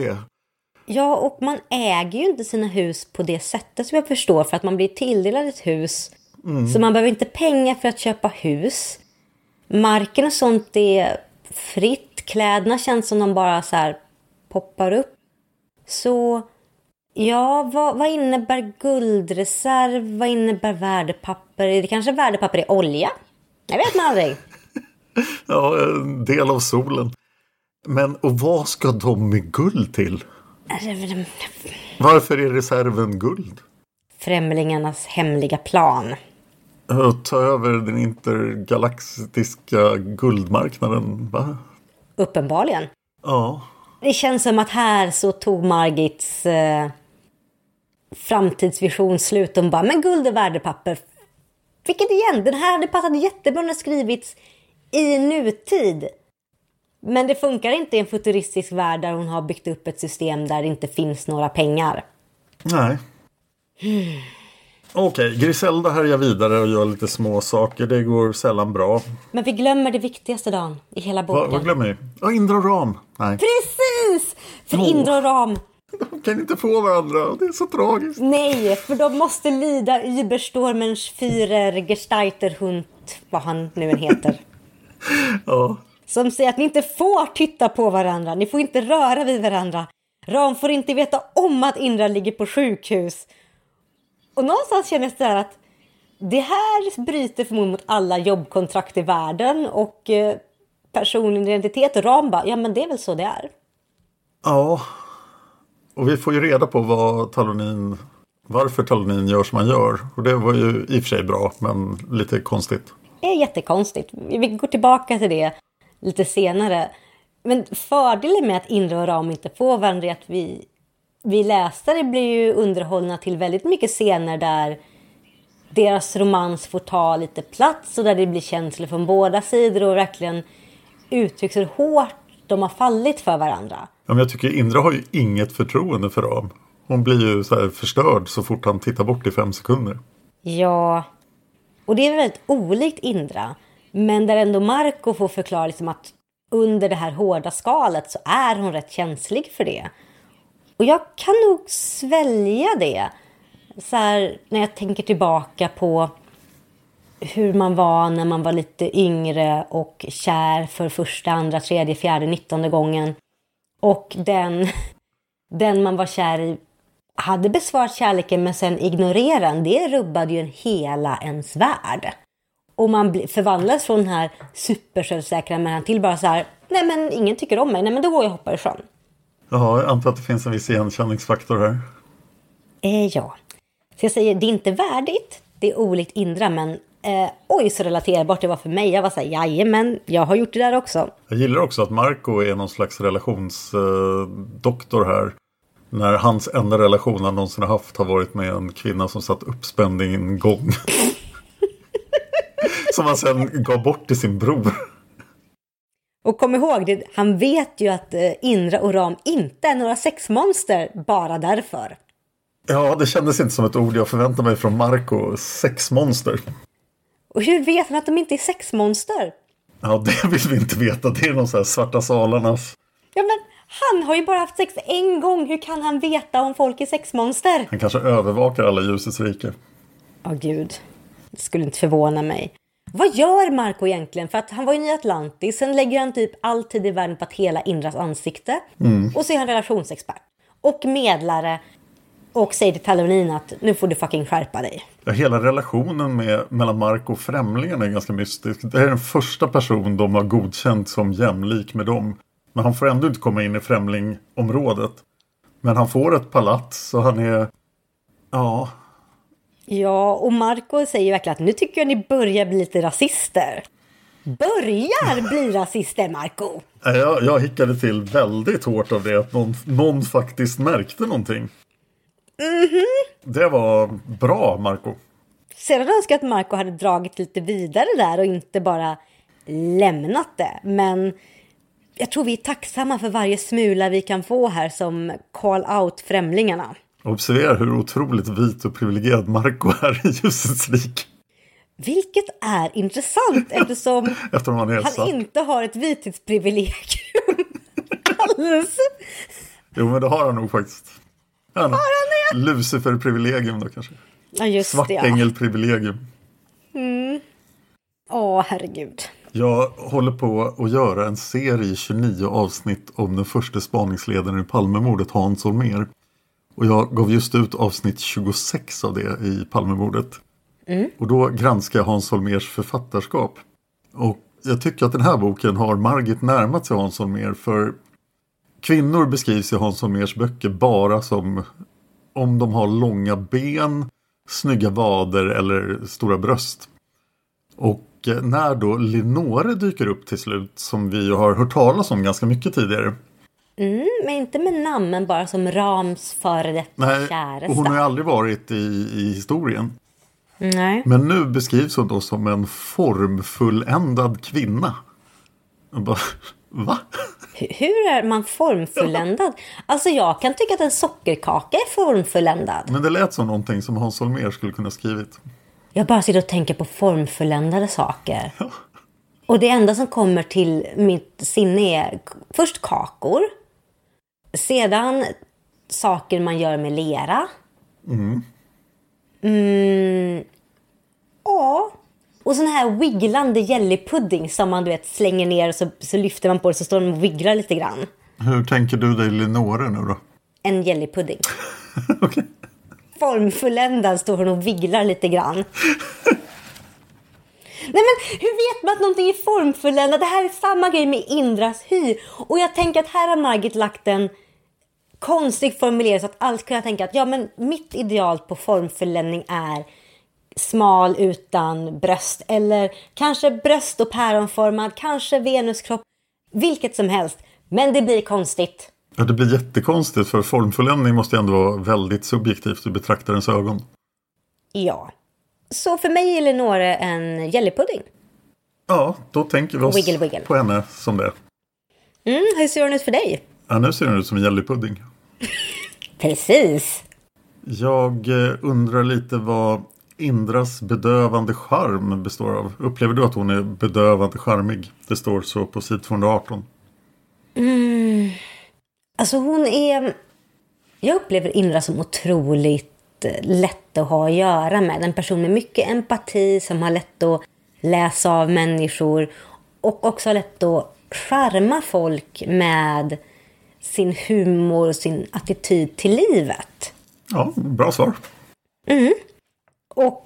Ja, och man äger ju inte sina hus på det sättet som jag förstår för att man blir tilldelad ett hus. Så man behöver inte pengar för att köpa hus. Marken och sånt är fritt. Kläderna känns som de bara så här poppar upp. Så ja, vad, vad innebär guldreserv? Vad innebär värdepapper? Är det kanske värdepapper i olja? Jag vet man aldrig. Ja, en del av solen. Men och vad ska de med guld till? Varför är reserven guld? Främlingarnas hemliga plan. Att ta över den intergalaktiska guldmarknaden, va? Uppenbarligen. Ja. Det känns som att här så tog Margits eh, framtidsvision slut. De bara, men guld och värdepapper. Vilket igen, den här hade passat jättebra när skrivits i nutid. Men det funkar inte i en futuristisk värld där hon har byggt upp ett system där det inte finns några pengar. Nej. Okej, Griselda härjar vidare och gör lite små saker. Det går sällan bra. Men vi glömmer det viktigaste Dan i hela boken. Va, vad glömmer vi? Ja, Indra och Ram. Nej, Precis! För Åh. Indra och Ram, de kan inte få varandra. Det är så tragiskt. nej, för de måste lida Überstormens Führer Gestalterhund, vad han nu än heter. Ja. Som säger att ni inte får titta på varandra, ni får inte röra vid varandra. Ram får inte veta om att Indra ligger på sjukhus. Och någonstans känner jag så att det här bryter förmodligen mot alla jobbkontrakt i världen och eh, personlig identitet och Ram bara, ja men det är väl så det är. Ja, och vi får ju reda på vad Talonin, varför Talonin gör som han gör. Och det var ju i och för sig bra, men lite konstigt. Det är jättekonstigt. Vi går tillbaka till det lite senare. Men fördelen med att Indra och Ram inte får varandra är att vi, vi läsare blir ju underhållna till väldigt mycket scener där deras romans får ta lite plats och där det blir känslor från båda sidor och verkligen uttrycks hur hårt de har fallit för varandra. Ja, men jag tycker Indra har ju inget förtroende för Ram. Hon blir ju så här förstörd så fort han tittar bort i fem sekunder. Ja, och det är väldigt olikt Indra. Men där ändå Marco får förklara liksom att under det här hårda skalet så är hon rätt känslig för det. Och jag kan nog svälja det. Så här, när jag tänker tillbaka på hur man var när man var lite yngre och kär för första, andra, tredje, fjärde, nittonde gången. Och den, den man var kär i hade besvarat kärleken men sen ignorerade. Det rubbade ju en hela ens värld. Och man förvandlas från den här supersjälvsäkra människan till bara så här, nej men ingen tycker om mig, nej men då går jag och hoppar ifrån. Ja, jag antar att det finns en viss igenkänningsfaktor här. Eh, ja. Så jag säger, det är inte värdigt, det är olikt Indra, men eh, oj så relaterbart det var för mig. Jag var så här, jajamän, jag har gjort det där också. Jag gillar också att Marco är någon slags relationsdoktor eh, här. När hans enda relation han någonsin har haft har varit med en kvinna som satt uppspänd i en gång. som han sen gav bort till sin bror. Och kom ihåg, det, han vet ju att eh, Indra och Ram inte är några sexmonster bara därför. Ja, det kändes inte som ett ord jag förväntade mig från Marco. Sexmonster. Och hur vet han att de inte är sexmonster? Ja, det vill vi inte veta. Det är någon sån här svarta salarnas. Ja, men han har ju bara haft sex en gång. Hur kan han veta om folk är sexmonster? Han kanske övervakar alla ljusets rike. Ja, oh, gud. Det skulle inte förvåna mig. Vad gör Marco egentligen? För att han var ju i Atlantis, sen lägger han typ all tid i världen på att hela Indras ansikte. Mm. Och så är han relationsexpert. Och medlare. Och säger till Talonin att nu får du fucking skärpa dig. Ja, hela relationen med, mellan Marco och främlingarna är ganska mystisk. Det är den första person de har godkänt som jämlik med dem. Men han får ändå inte komma in i främlingområdet. Men han får ett palats så han är... Ja, Ja, och Marco säger verkligen att nu tycker jag ni börjar bli lite rasister. Börjar bli rasister, Marco? Jag, jag hickade till väldigt hårt av det, att någon, någon faktiskt märkte någonting. Mm -hmm. Det var bra, Marco. Sedan önskar jag att Marco hade dragit lite vidare där och inte bara lämnat det. Men jag tror vi är tacksamma för varje smula vi kan få här som call out främlingarna. Observera hur otroligt vit och privilegierad Marco är i ljusets rik. Vilket är intressant eftersom Eftersom han, han inte har ett vithetsprivilegium alls. Jo, men det har han nog faktiskt. Han, det? Lucifer-privilegium då kanske. Ja, just Svartängel-privilegium. Mm. Åh, herregud. Jag håller på att göra en serie 29 avsnitt om den första spaningsledaren i Palmemordet, Hans Holmér. Och jag gav just ut avsnitt 26 av det i Palmemordet. Mm. Och då granskar jag Hans Holmers författarskap. Och jag tycker att den här boken har Margit närmat sig Hans Holmér för kvinnor beskrivs i Hans Holmers böcker bara som om de har långa ben, snygga vader eller stora bröst. Och när då Linore dyker upp till slut, som vi har hört talas om ganska mycket tidigare, Mm, men inte med namn, men bara som Rams före detta Nej, käresta. hon har ju aldrig varit i, i historien. Nej. Men nu beskrivs hon då som en formfulländad kvinna. Jag bara, va? Hur är man formfulländad? Alltså jag kan tycka att en sockerkaka är formfulländad. Men det lät som någonting som Hans Holmér skulle kunna skrivit. Jag bara sitter och tänker på formfulländade saker. Ja. Och det enda som kommer till mitt sinne är först kakor. Sedan saker man gör med lera. Mm. Mm, ja. Och sån här wigglande jellypudding som man du vet slänger ner och så, så lyfter man på det så står den och wigglar lite grann. Hur tänker du dig Lenore nu då? En jellypudding. okay. Formfulländad står hon och wigglar lite grann. Nej men hur vet man att någonting är formfulländat? Det här är samma grej med Indras hy. Och jag tänker att här har Margit lagt en konstig formulering så att allt kunna tänka att ja men mitt ideal på formfulländning är smal utan bröst eller kanske bröst och päronformad, kanske venuskropp, vilket som helst. Men det blir konstigt. Ja, det blir jättekonstigt för formfulländning måste ändå vara väldigt subjektivt ur betraktarens ögon. Ja. Så för mig är Lenore en jellypudding. Ja, då tänker vi oss Wiggle, wiggle. på henne som det. Mm, hur ser hon ut för dig? Ja, nu ser hon ut som en jellypudding. Precis. Jag eh, undrar lite vad Indras bedövande charm består av. Upplever du att hon är bedövande charmig? Det står så på sid 218. Alltså hon är... Jag upplever Indra som otroligt eh, lätt att ha att göra med. En person med mycket empati som har lätt att läsa av människor och också har lätt att charma folk med sin humor och sin attityd till livet. Ja, bra svar. Och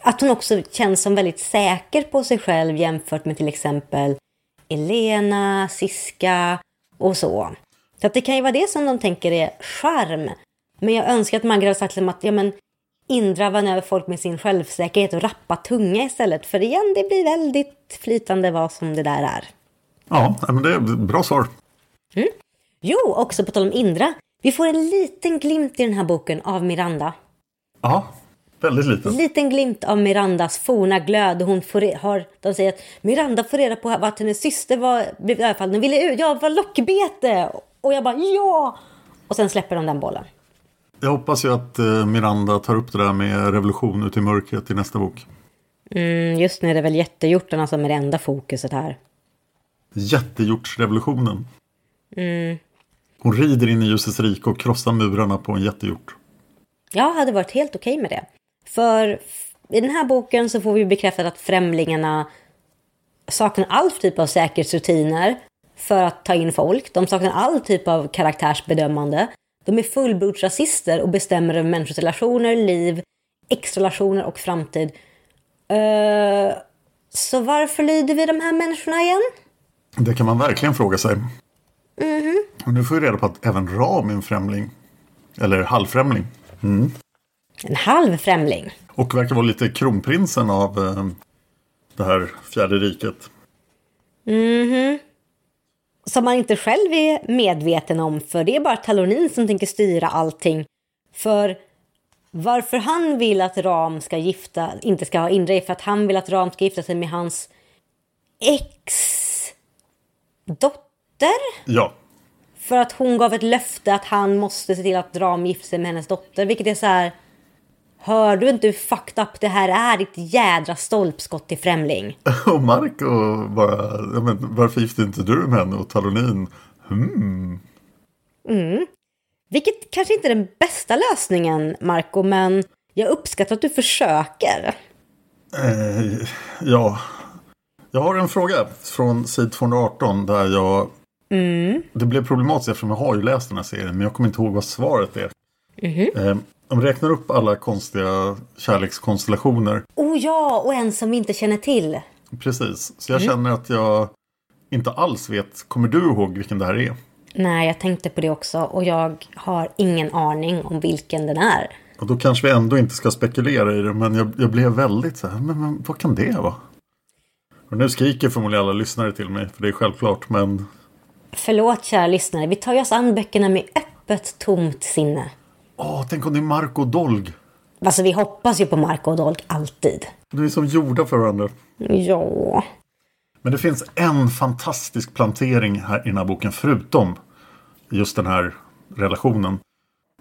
att hon också känns som väldigt säker på sig själv jämfört med till exempel Elena, Siska och så. Så att det kan ju vara det som de tänker är charm. Men jag önskar att Magda hade sagt som att ja, men Indra vann över folk med sin självsäkerhet och rappa tunga istället. För igen, det blir väldigt flytande vad som det där är. Ja, men det är bra svar. Jo, också på tal om Indra. Vi får en liten glimt i den här boken av Miranda. Ja, väldigt lite. En liten glimt av Mirandas forna glöd. Hon får, har, de säger att Miranda får reda på att hennes syster var, i alla fall, den ville ut, jag var lockbete. Och jag bara ja! Och sen släpper de den bollen. Jag hoppas ju att eh, Miranda tar upp det där med revolution ut i mörkret i nästa bok. Mm, just nu är det väl jättehjortarna som är det enda fokuset här. Jättehjortsrevolutionen. Hon rider in i ljusets rike och krossar murarna på en jättehjort. Jag hade varit helt okej med det. För i den här boken så får vi bekräftat att främlingarna saknar all typ av säkerhetsrutiner för att ta in folk. De saknar all typ av karaktärsbedömande. De är fullblodsrasister och bestämmer över människors relationer, liv, extralationer och framtid. Eh, så varför lyder vi de här människorna igen? Det kan man verkligen fråga sig. Och nu får vi reda på att även Ram är en främling. Eller halvfrämling. En halv främling. Och verkar vara lite kronprinsen av eh, det här fjärde riket. Som man inte själv är medveten om, för det är bara Talonin som tänker styra allting. För varför han vill att Ram ska gifta, inte ska ha Indra är för att han vill att Ram ska gifta sig med hans ex-dotter. Ja, För att hon gav ett löfte att han måste se till att Ram gifter sig med hennes dotter. Vilket är så här... Hör du inte hur fucked up det här är? Ditt jädra stolpskott till främling. och Marco bara, men, varför gifte inte du med henne? Och Talonin, hmm. Vilket kanske inte är den bästa lösningen, Marco, men jag uppskattar att du försöker. Eh, ja, jag har en fråga från sid 218 där jag... Det blev problematiskt eftersom jag har ju läst den här serien men jag kommer inte ihåg vad svaret är. Eh, de räknar upp alla konstiga kärlekskonstellationer. Oh ja, och en som vi inte känner till. Precis, så jag känner att jag inte alls vet. Kommer du ihåg vilken det här är? Nej, jag tänkte på det också och jag har ingen aning om vilken den är. Och då kanske vi ändå inte ska spekulera i det men jag, jag blev väldigt så här, men, men vad kan det vara? Och nu skriker förmodligen alla lyssnare till mig för det är självklart men Förlåt kära lyssnare, vi tar ju oss an böckerna med öppet tomt sinne. Åh, tänk om det är Marco Dolg. Alltså vi hoppas ju på Marco och Dolk alltid. Du är som gjorda för varandra. Ja. Men det finns en fantastisk plantering här i den här boken förutom just den här relationen.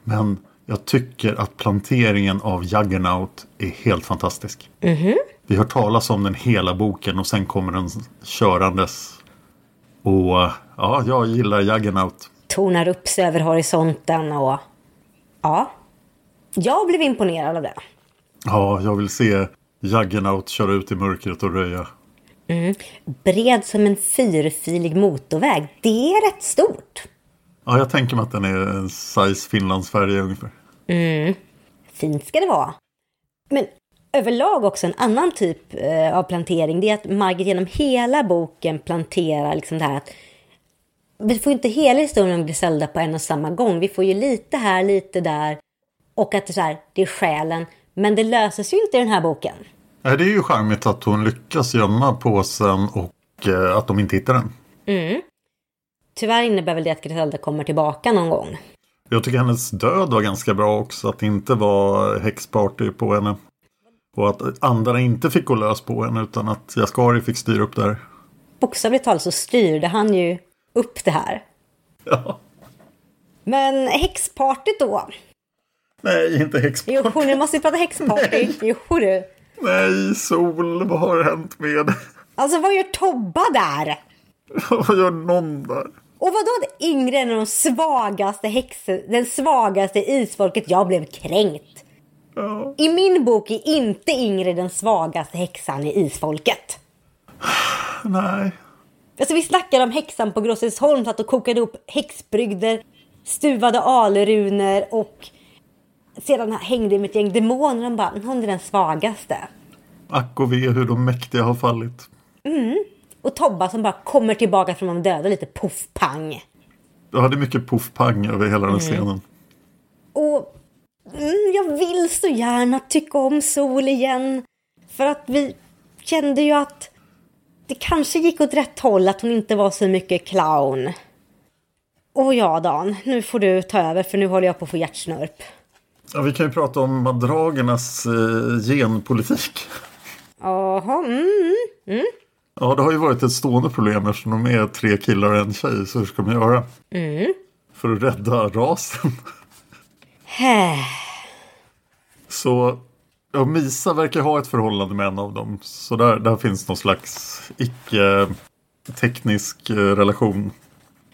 Men jag tycker att planteringen av Juggernaut är helt fantastisk. Vi hör talas om den hela boken och sen kommer den körandes. Och ja, jag gillar Juggernaut. Tonar upp sig över horisonten och... Ja. Jag blev imponerad av det. Ja, jag vill se Juggernaut köra ut i mörkret och röja. Bred som en fyrfilig motorväg. Det är rätt stort. Ja, jag tänker mig att den är en size Finlandsfärja ungefär. Fint ska det vara. Men överlag också en annan typ eh, av plantering. Det är att Margit genom hela boken planterar liksom det här att vi får inte hela historien om Griselda på en och samma gång. Vi får ju lite här, lite där. Och att det, så här, det är själen. Men det löses ju inte i den här boken. Nej, det är ju charmigt att hon lyckas gömma påsen och eh, att de inte hittar den. Mm. Tyvärr innebär väl det att Griselda kommer tillbaka någon gång. Jag tycker hennes död var ganska bra också. Att det inte var häxparty på henne. Och att andra inte fick gå lös på henne utan att Jaskari fick styra upp där. Bokstavligt talat så styrde han ju upp det här. Ja. Men häxpartyt då? Nej, inte häxparty. Jo, nu måste vi prata häxparty. Jo, du. Nej, Sol, vad har hänt med Alltså, vad gör Tobba där? Vad gör någon där? Och vadå det yngre än de svagaste häxor, den svagaste isfolket? Jag blev kränkt. Ja. I min bok är inte Yngre den svagaste häxan i isfolket. Nej. Alltså vi snackade om häxan på Grossesholm satt och kokade ihop häxbrygder, stuvade alrunor och sedan hängde med ett gäng demoner. De bara, hon är den svagaste. Ack och ve hur de mäktiga har fallit. Och Tobba som bara kommer tillbaka från de döda lite poff pang. Jag hade mycket poff-pang över hela den scenen. Och mm, jag vill så gärna tycka om Sol igen. För att vi kände ju att det kanske gick åt rätt håll, att hon inte var så mycket clown. Och ja, Dan, nu får du ta över för nu håller jag på att få hjärtsnörp. Ja, vi kan ju prata om madragernas eh, genpolitik. Jaha, mm, mm. Ja, det har ju varit ett stående problem eftersom de är tre killar och en tjej. Så hur ska de göra? För att rädda rasen. Så ja, Misa verkar ha ett förhållande med en av dem. Så där, där finns någon slags icke-teknisk eh, relation.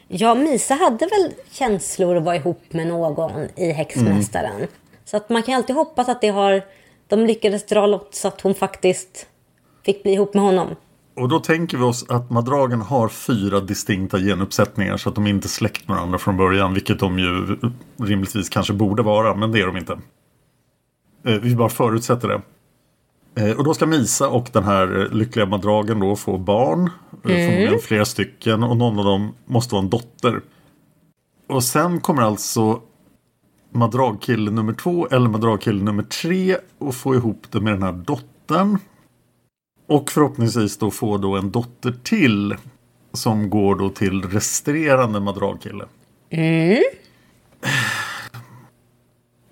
Ja, Misa hade väl känslor att vara ihop med någon i Häxmästaren. Så att man kan alltid hoppas att det har... De lyckades dra lott så att hon faktiskt fick bli ihop med honom. Och då tänker vi oss att madragen har fyra distinkta genuppsättningar så att de inte är släkt med varandra från början. Vilket de ju rimligtvis kanske borde vara, men det är de inte. Eh, Vi bara förutsätter det. Eh, Och då ska Misa och den här lyckliga madragen då få barn. eh, Förmodligen flera stycken och någon av dem måste vara en dotter. Och sen kommer alltså madragkille nummer två eller madragkille nummer tre och få ihop det med den här dottern. Och förhoppningsvis då få då en dotter till. Som går då till resterande madragkille.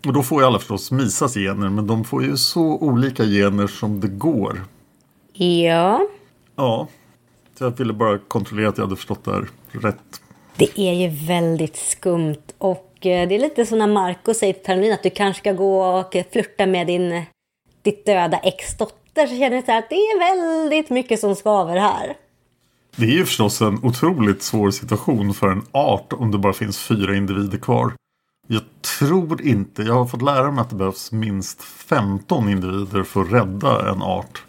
Och då får ju alla förstås Misas gener. Men de får ju så olika gener som det går. Ja. Ja. Så jag ville bara kontrollera att jag hade förstått det här rätt. Det är ju väldigt skumt och eh, det är lite som när Marco säger till Tarmin att du kanske ska gå och flirta med din, ditt döda ex-dotter så känner jag så här att det är väldigt mycket som skaver här. Det är ju förstås en otroligt svår situation för en art om det bara finns fyra individer kvar. Jag tror inte, jag har fått lära mig att det behövs minst 15 individer för att rädda en art.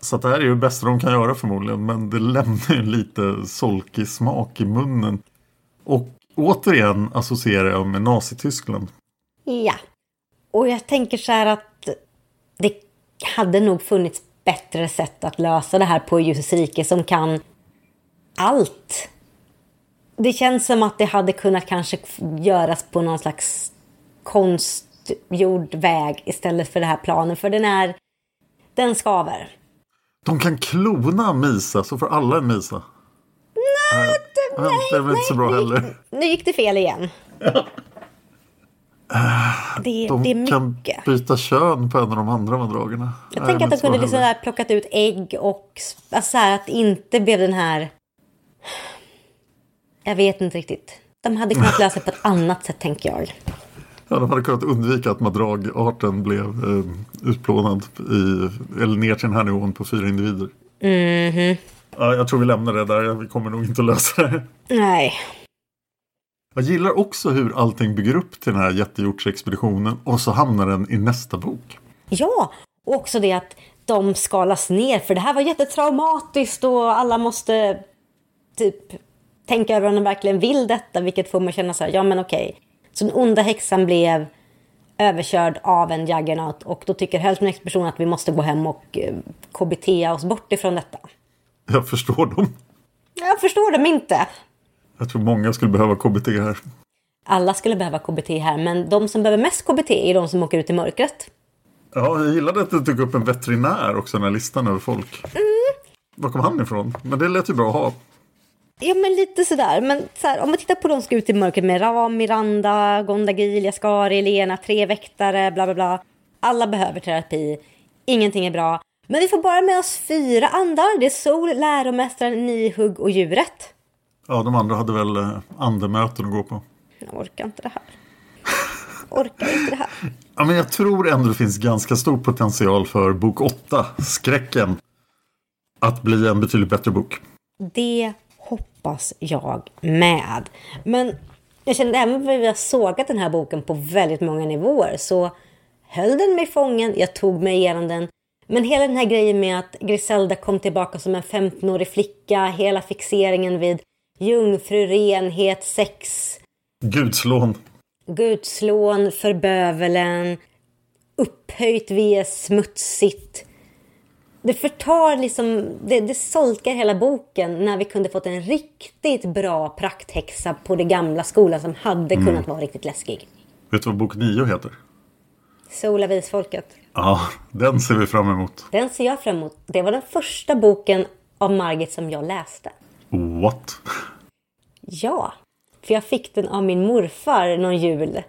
Så att det här är ju det bästa de kan göra förmodligen. Men det lämnar ju lite solkig smak i munnen. Och återigen associerar jag med Nazityskland. Ja. Och jag tänker så här att det hade nog funnits bättre sätt att lösa det här på Ljusets rike som kan allt. Det känns som att det hade kunnat kanske göras på någon slags konstgjord väg istället för det här planen. För den är... Den skaver. De kan klona Misa så får alla en Misa. Nej, nej, det är väl inte så bra heller. Nu gick det fel igen. Det, De det är kan mycket. byta kön på en av de andra madragerna. Jag tänker att de kunde liksom plockat ut ägg och alltså så här, att det inte blev den här... Jag vet inte riktigt. De hade kunnat lösa det på ett annat sätt tänker jag. Ja, de hade kunnat undvika att madragarten blev eh, utplånad i, eller ner till den här nivån på fyra individer. Mhm. Ja, jag tror vi lämnar det där. Vi kommer nog inte lösa det. Nej. Jag gillar också hur allting bygger upp till den här jättehjortsexpeditionen och så hamnar den i nästa bok. Ja, och också det att de skalas ner för det här var jättetraumatiskt och alla måste typ tänka över om de verkligen vill detta vilket får mig att känna så här, ja men okej. Så den onda häxan blev överkörd av en juggernaut och då tycker hälften att vi måste gå hem och eh, KBT oss bort ifrån detta. Jag förstår dem. Jag förstår dem inte. Jag tror många skulle behöva KBT här. Alla skulle behöva KBT här, men de som behöver mest KBT är de som åker ut i mörkret. Ja, jag gillade att det tog upp en veterinär också, den här listan över folk. Mm. Var kom han ifrån? Men det lät ju bra att ha. Ja, men lite sådär. Men så här, om man tittar på de som ska ut i mörkret med Ram, Miranda, Gondagil, Jaskari, Lena, tre väktare, bla bla bla. Alla behöver terapi. Ingenting är bra. Men vi får bara med oss fyra andar. Det är Sol, Läromästaren, Nihugg och Djuret. Ja, de andra hade väl eh, andemöten att gå på. Jag orkar inte det här. orkar inte det här. Ja, men jag tror ändå det finns ganska stor potential för bok 8, Skräcken, att bli en betydligt bättre bok. Det hoppas jag med. Men jag kände även att vi har sågat den här boken på väldigt många nivåer så höll den mig fången, jag tog mig igenom den. Men hela den här grejen med att Griselda kom tillbaka som en 15-årig flicka, hela fixeringen vid jungfru, renhet, sex. Gudslån. Gudslån för bövelen. Upphöjt via smutsigt det förtar liksom, det, det solkar hela boken när vi kunde fått en riktigt bra prakthäxa på det gamla skolan som hade mm. kunnat vara riktigt läskig. Vet du vad bok 9 heter? Sola visfolket. Ja, den ser vi fram emot. Den ser jag fram emot. Det var den första boken av Margit som jag läste. What? Ja, för jag fick den av min morfar någon jul.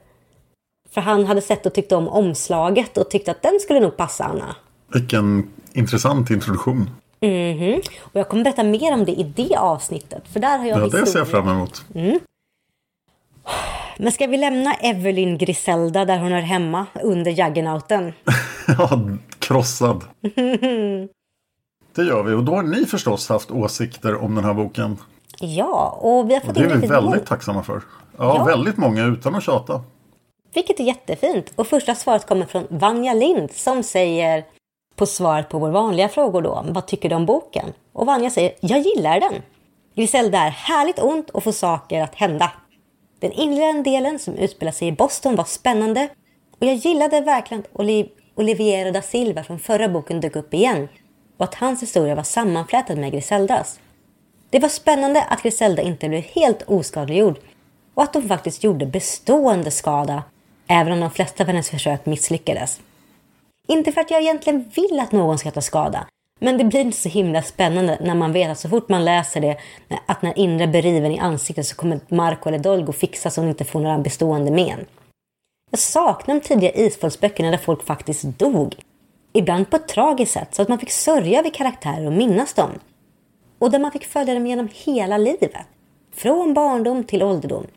För han hade sett och tyckte om omslaget och tyckte att den skulle nog passa Anna. Vilken intressant introduktion. Mm -hmm. Och jag kommer berätta mer om det i det avsnittet. För där har jag Ja, det ser jag fram emot. Mm. Men ska vi lämna Evelyn Griselda där hon är hemma under juggernauten? ja, krossad. det gör vi. Och då har ni förstås haft åsikter om den här boken. Ja, och vi har fått och Det är vi väldigt mål. tacksamma för. Ja, ja, väldigt många utan att tjata. Vilket är jättefint. Och första svaret kommer från Vanja Lind som säger på svaret på vår vanliga frågor då, vad tycker du om boken? Och Vanja säger, jag gillar den. Griselda är härligt ont och får saker att hända. Den inledande delen som utspelar sig i Boston var spännande och jag gillade verkligen att Oliv Oliviero da Silva från förra boken dök upp igen och att hans historia var sammanflätad med Griseldas. Det var spännande att Griselda inte blev helt oskadliggjord och att hon faktiskt gjorde bestående skada även om de flesta av hennes försök misslyckades. Inte för att jag egentligen vill att någon ska ta skada. Men det blir inte så himla spännande när man vet att så fort man läser det att när inre blir riven i ansiktet så kommer Marco eller Dolgo fixa så hon inte får några bestående men. Jag saknar de tidiga isfolksböckerna där folk faktiskt dog. Ibland på ett tragiskt sätt så att man fick sörja över karaktärer och minnas dem. Och där man fick följa dem genom hela livet. Från barndom till ålderdom.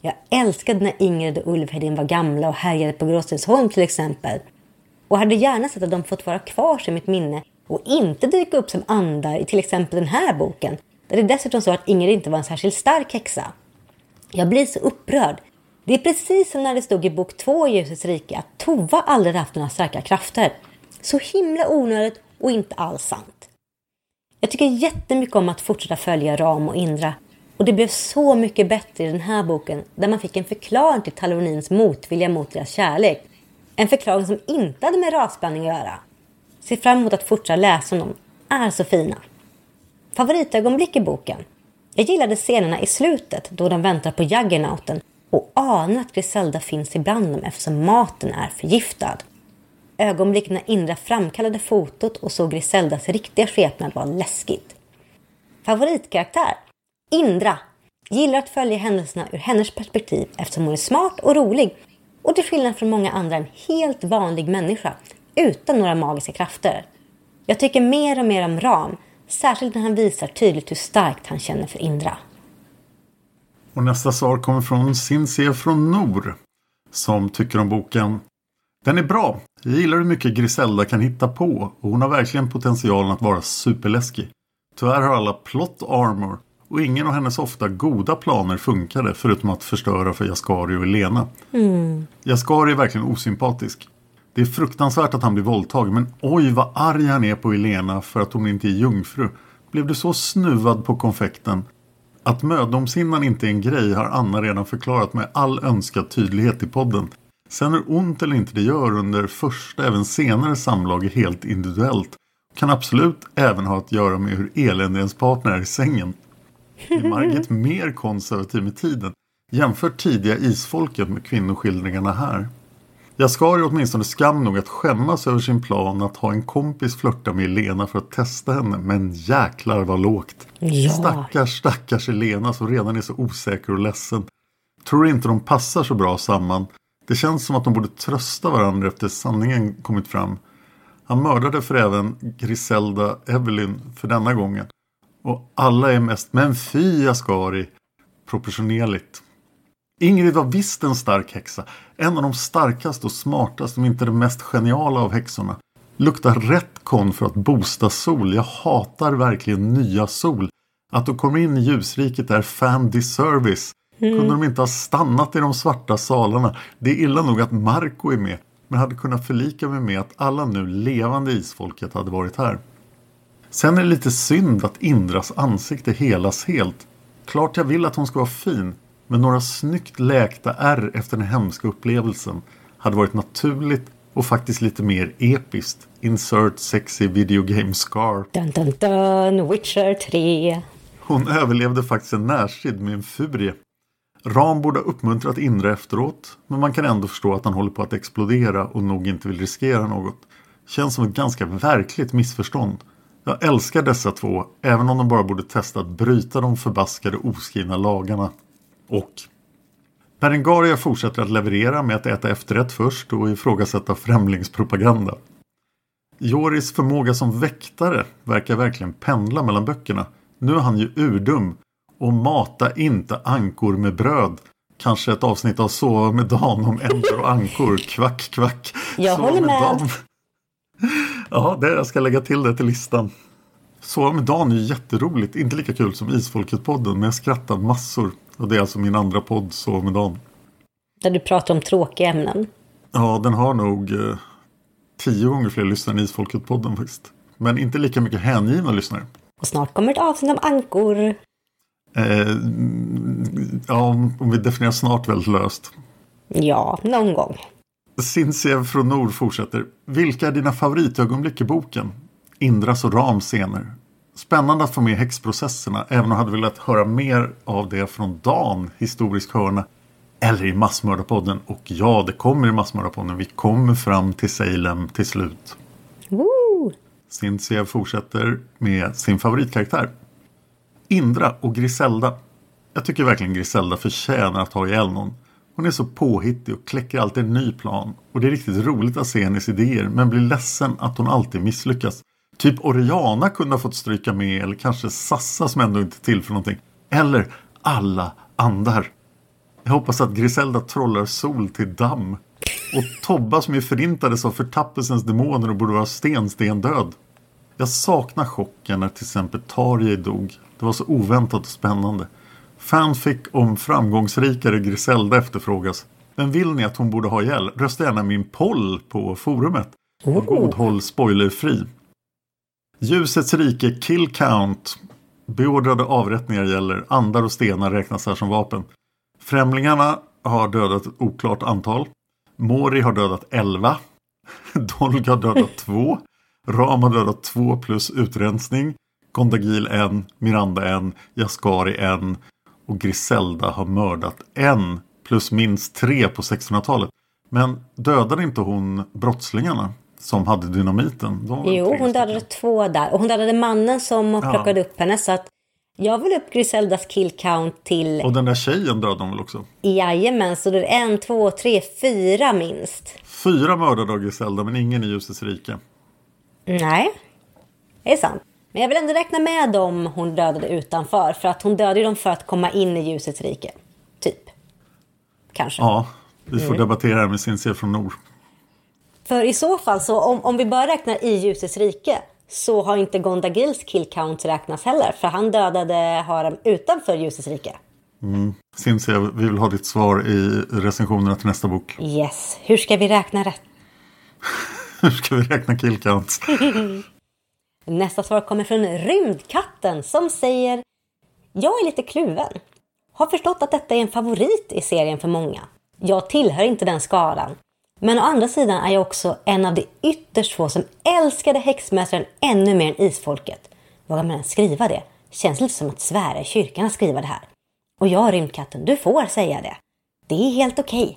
Jag älskade när Ingrid och Ulvhedin var gamla och härjade på Gråstensholm till exempel och hade gärna sett att de fått vara kvar i mitt minne och inte dyka upp som andar i till exempel den här boken, där det dessutom så att Ingrid inte var en särskilt stark häxa. Jag blir så upprörd. Det är precis som när det stod i bok två i Ljusets rike att Tova aldrig haft några starka krafter. Så himla onödigt och inte alls sant. Jag tycker jättemycket om att fortsätta följa Ram och Indra. Och det blev så mycket bättre i den här boken där man fick en förklaring till Talonins motvilja mot deras kärlek en förklaring som inte hade med rasblandning att göra. Ser fram emot att fortsätta läsa om dem. Är så fina. Favoritögonblick i boken. Jag gillade scenerna i slutet då de väntar på juggernauten och anar att Griselda finns ibland dem eftersom maten är förgiftad. Ögonblicken när Indra framkallade fotot och såg Griseldas riktiga skepnad var läskigt. Favoritkaraktär? Indra. Gillar att följa händelserna ur hennes perspektiv eftersom hon är smart och rolig och till skillnad från många andra en helt vanlig människa utan några magiska krafter. Jag tycker mer och mer om Ram, särskilt när han visar tydligt hur starkt han känner för Indra. Och nästa svar kommer från Cinzia från Nor som tycker om boken Den är bra. Jag gillar hur mycket Griselda kan hitta på och hon har verkligen potentialen att vara superläskig. Tyvärr har alla plot armor och ingen av hennes ofta goda planer funkade förutom att förstöra för Jaskari och Elena. Mm. Jaskari är verkligen osympatisk. Det är fruktansvärt att han blir våldtagen men oj vad arg han är på Elena för att hon inte är jungfru. Blev du så snuvad på konfekten? Att mödomshinnan inte är en grej har Anna redan förklarat med all önskad tydlighet i podden. Sen hur ont eller inte det gör under första, även senare samlag är helt individuellt. Kan absolut även ha att göra med hur eländig ens partner är i sängen. Är Margit mer konservativ med tiden? Jämför tidiga isfolket med kvinnoskildringarna här. Jaskari åtminstone skam nog att skämmas över sin plan att ha en kompis flörta med Elena för att testa henne. Men jäklar vad lågt. Ja. Stackars, stackars Elena som redan är så osäker och ledsen. Tror inte de passar så bra samman. Det känns som att de borde trösta varandra efter sanningen kommit fram. Han mördade för även Griselda Evelyn för denna gången. Och alla är mest, men fy Ascari, proportionerligt. Ingrid var visst en stark häxa. En av de starkaste och smartaste, om inte den mest geniala av häxorna. Luktar rätt kon för att boosta sol. Jag hatar verkligen nya sol. Att de kommer in i ljusriket är fan disservice. Kunde de inte ha stannat i de svarta salarna? Det är illa nog att Marco är med. Men hade kunnat förlika mig med att alla nu levande isfolket hade varit här. Sen är det lite synd att Indras ansikte helas helt. Klart jag vill att hon ska vara fin. Men några snyggt läkta ärr efter den hemska upplevelsen hade varit naturligt och faktiskt lite mer episkt. Insert sexy video game scar. Dun, dun, dun, Witcher 3. Hon överlevde faktiskt en närstrid med en furie. Ram borde ha uppmuntrat Indra efteråt, men man kan ändå förstå att han håller på att explodera och nog inte vill riskera något. Känns som ett ganska verkligt missförstånd. Jag älskar dessa två, även om de bara borde testa att bryta de förbaskade oskrivna lagarna. Och Berengaria fortsätter att leverera med att äta efterrätt först och ifrågasätta främlingspropaganda. Joris förmåga som väktare verkar verkligen pendla mellan böckerna. Nu är han ju urdum. Och mata inte ankor med bröd. Kanske ett avsnitt av Sova med Dan om änder och ankor. Kvack, kvack. Jag Sova håller med. Dan. Ja, det, jag ska lägga till det till listan. Sova med Dan är ju jätteroligt. Inte lika kul som Isfolket-podden, men jag skrattar massor. Och det är alltså min andra podd, Sova med Dan. Där du pratar om tråkiga ämnen. Ja, den har nog eh, tio gånger fler lyssnare än Isfolket-podden faktiskt. Men inte lika mycket hängivna lyssnare. Och snart kommer ett avsnitt om ankor. Eh, ja, om vi definierar snart väldigt löst. Ja, någon gång. Sinsiev från Nord fortsätter. Vilka är dina favoritögonblick i boken? Indras och Rams scener. Spännande att få med häxprocesserna, även om jag hade velat höra mer av det från Dan, historisk hörna, eller i Massmördarpodden. Och ja, det kommer i Massmördarpodden. Vi kommer fram till Salem till slut. Woo! Fortsätter med sin favoritkaraktär. Indra och Griselda. Jag tycker verkligen Griselda förtjänar att ha ihjäl någon. Hon är så påhittig och kläcker alltid en ny plan. Och det är riktigt roligt att se hennes idéer men blir ledsen att hon alltid misslyckas. Typ Oriana kunde ha fått stryka med eller kanske Sassa som ändå inte är till för någonting. Eller alla andar. Jag hoppas att Griselda trollar sol till damm. Och Tobba som ju förintades av förtappelsens demoner och borde vara sten, sten död. Jag saknar chocken när till exempel Tarjei dog. Det var så oväntat och spännande. Fanfic om framgångsrikare Griselda efterfrågas. Men vill ni att hon borde ha ihjäl? Rösta gärna min poll på forumet. Och god håll spoilerfri. Ljusets rike kill count. Beordrade avrättningar gäller. Andar och stenar räknas här som vapen. Främlingarna har dödat ett oklart antal. Mori har dödat 11. Dolga har dödat 2. Ram har dödat 2 plus utrensning. Gondagil 1. Miranda 1. Jaskari 1. Och Griselda har mördat 1 plus minst 3 på 1600-talet. Men dödade inte hon brottslingarna som hade dynamiten? Jo, tre hon dödade två där. Och hon dödade mannen som Ja. plockade upp henne. Så att jag vill upp Griseldas kill count till Och den där tjejen dödade hon väl också? jajamän. Så det är en, två, tre, fyra minst. Fyra mördade av Griselda men ingen i ljusets rike. Nej, det är sant. Men jag vill ändå räkna med dem hon dödade utanför. För att hon dödade dem för att komma in i ljusets rike. Typ. Kanske. Ja, vi Mm. får debattera det med Cinzia från Nord. För i så fall, så om, om vi bara räknar i ljusets rike så har inte Gondagils kill count räknats heller. För han dödade Harem utanför ljusets rike. Cinzia, vi vill ha ditt svar i recensionerna till nästa bok. Yes, hur ska vi räkna rätt? Hur ska vi räkna kill counts? Nästa svar kommer från Rymdkatten som säger Jag är lite kluven. Har förstått att detta är en favorit i serien för många. Jag tillhör inte den skalan. Men å andra sidan är jag också en av de ytterst få som älskade häxmästaren ännu mer än isfolket. Vågar man ens skriva det? Känns lite som att svära i kyrkan att skriva det här. Och jag, Rymdkatten, du får säga det. Det är helt okej. Okay.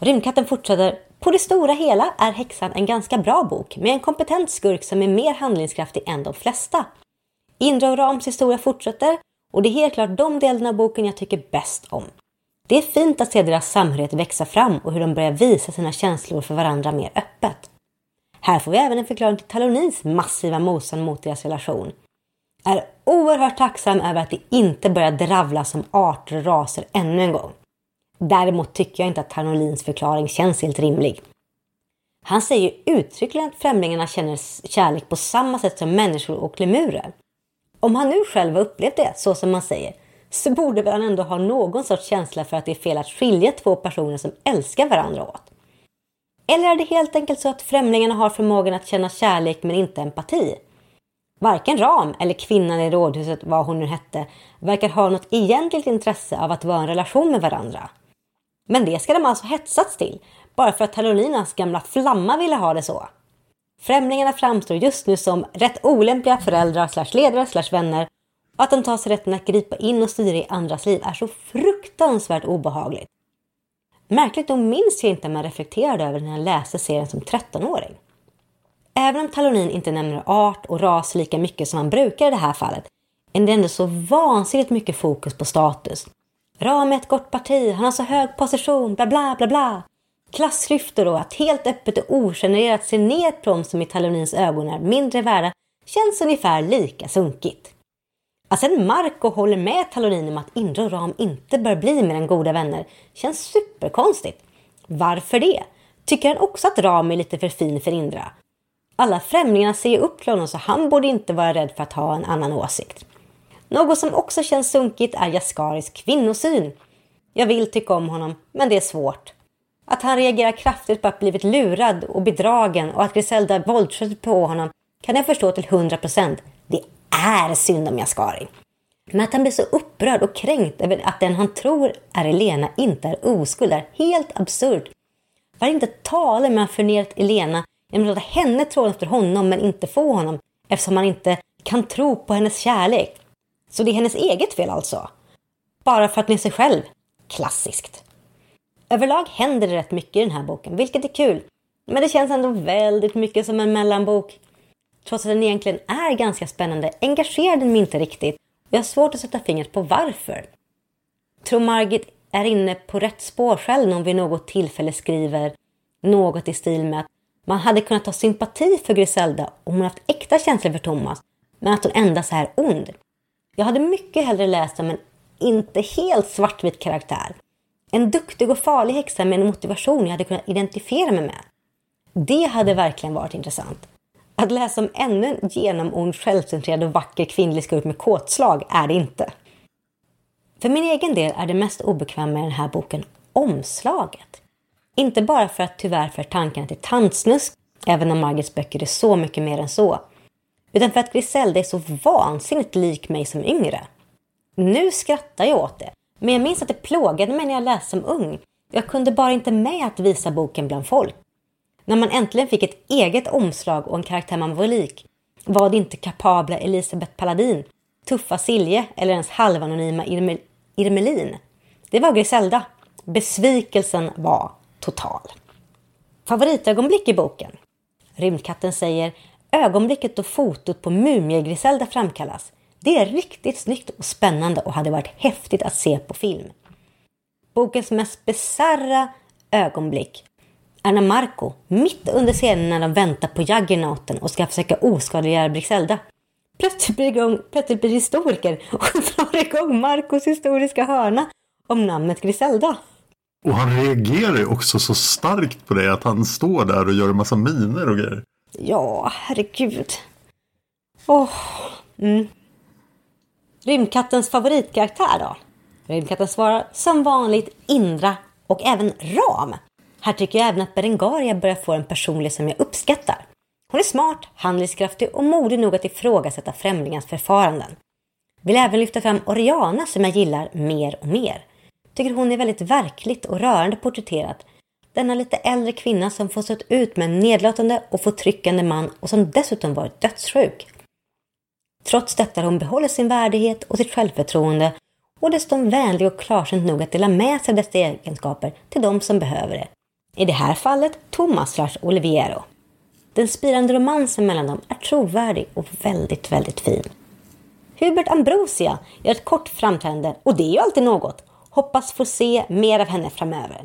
Rymdkatten fortsätter. På det stora hela är Häxan en ganska bra bok med en kompetent skurk som är mer handlingskraftig än de flesta. Indra och Rams historia fortsätter och det är helt klart de delarna av boken jag tycker bäst om. Det är fint att se deras samhörighet växa fram och hur de börjar visa sina känslor för varandra mer öppet. Här får vi även en förklaring till Talonins massiva motstånd mot deras relation. Jag är oerhört tacksam över att de inte börjar dravla som arter och raser ännu en gång. Däremot tycker jag inte att Talonins förklaring känns helt rimlig. Han säger uttryckligen att främlingarna känner kärlek på samma sätt som människor och lemurer. Om han nu själv har upplevt det så som man säger så borde väl han ändå ha någon sorts känsla för att det är fel att skilja två personer som älskar varandra åt. Eller är det helt enkelt så att främlingarna har förmågan att känna kärlek men inte empati? Varken Ram eller kvinnan i rådhuset, vad hon nu hette, verkar ha något egentligt intresse av att vara i en relation med varandra. Men det ska de alltså hetsats till, bara för att Talolinas gamla flamma ville ha det så. Främlingarna framstår just nu som rätt olämpliga föräldrar slash ledare slash vänner och att de tar sig rätten att gripa in och styra i andras liv är så fruktansvärt obehagligt. Märkligt nog minns jag inte om man reflekterade över när jag läste serien som 13-åring. Även om Talonin inte nämner art och ras lika mycket som han brukar i det här fallet är det ändå så vansinnigt mycket fokus på status. Ram är ett gott parti, han har så hög position, bla bla bla bla. Klassklyftor och att helt öppet och ogenererat se ner på dem som i Talonins ögon är mindre värda känns ungefär lika sunkigt. Att sen Marco håller med Talonin om att Indra och Ram inte bör bli mer än goda vänner känns superkonstigt. Varför det? Tycker han också att Ram är lite för fin för Indra? Alla främlingarna ser ju upp till honom så han borde inte vara rädd för att ha en annan åsikt. Något som också känns sunkigt är Jaskaris kvinnosyn. Jag vill tycka om honom, men det är svårt. Att han reagerar kraftigt på att blivit lurad och bedragen och att Griselda våldsamt på honom kan jag förstå till 100%. Det är synd om Jaskari. Men att han blir så upprörd och kränkt över att den han tror är Elena inte är oskuld är helt absurt. Var inte tala med han förnedrat Elena genom att låta henne tråla efter honom men inte få honom eftersom han inte kan tro på hennes kärlek. Så det är hennes eget fel alltså? Bara för att hon är sig själv? Klassiskt. Överlag händer det rätt mycket i den här boken, vilket är kul. Men det känns ändå väldigt mycket som en mellanbok. Trots att den egentligen är ganska spännande engagerar den mig inte riktigt och jag har svårt att sätta fingret på varför. Tror Margit är inne på rätt spår själv när hon vid något tillfälle skriver något i stil med att man hade kunnat ha sympati för Griselda om hon haft äkta känslor för Thomas, men att hon endast är ond. Jag hade mycket hellre läst om en inte helt svartvit karaktär. En duktig och farlig häxa med en motivation jag hade kunnat identifiera mig med. Det hade verkligen varit intressant. Att läsa om ännu en genomond, självcentrerad och vacker kvinnlig skurk med kåtslag är det inte. För min egen del är det mest obekväma med den här boken omslaget. Inte bara för att tyvärr för tankarna till tantsnusk, även om Margits böcker är så mycket mer än så, utan för att Griselda är så vansinnigt lik mig som yngre. Nu skrattar jag åt det, men jag minns att det plågade mig när jag läste som ung. Jag kunde bara inte med att visa boken bland folk. När man äntligen fick ett eget omslag och en karaktär man var lik var det inte kapabla Elisabeth Paladin, tuffa Silje eller ens halvanonyma Irmel Irmelin. Det var Griselda. Besvikelsen var total. Favoritögonblick i boken? Rymdkatten säger ögonblicket då fotot på Mumie-Griselda framkallas. Det är riktigt snyggt och spännande och hade varit häftigt att se på film. Bokens mest bizarra ögonblick är när Marco, mitt under scenen när de väntar på Juggernauten och ska försöka oskadliggöra Griselda, plötsligt blir, igång, plötsligt blir historiker och drar igång Marcos historiska hörna om namnet Griselda. Och han reagerar ju också så starkt på det att han står där och gör en massa miner och grejer. Ja, herregud. Åh. Oh. Mm. Rymdkattens favoritkaraktär då? Rymdkatten svarar som vanligt Indra och även Ram. Här tycker jag även att Berengaria börjar få en personlighet som jag uppskattar. Hon är smart, handlingskraftig och modig nog att ifrågasätta främlingars förfaranden. Vill även lyfta fram Oriana som jag gillar mer och mer. tycker hon är väldigt verkligt och rörande porträtterat. Denna lite äldre kvinna som får stått ut med en nedlåtande och förtryckande man och som dessutom varit dödssjuk. Trots detta har hon behållit sin värdighet och sitt självförtroende och dessutom vänlig och klarsynt nog att dela med sig av dessa egenskaper till de som behöver det. I det här fallet Thomas slash Oliviero. Den spirande romansen mellan dem är trovärdig och väldigt, väldigt fin. Hubert Ambrosia gör ett kort framträdande och det är ju alltid något. Hoppas få se mer av henne framöver.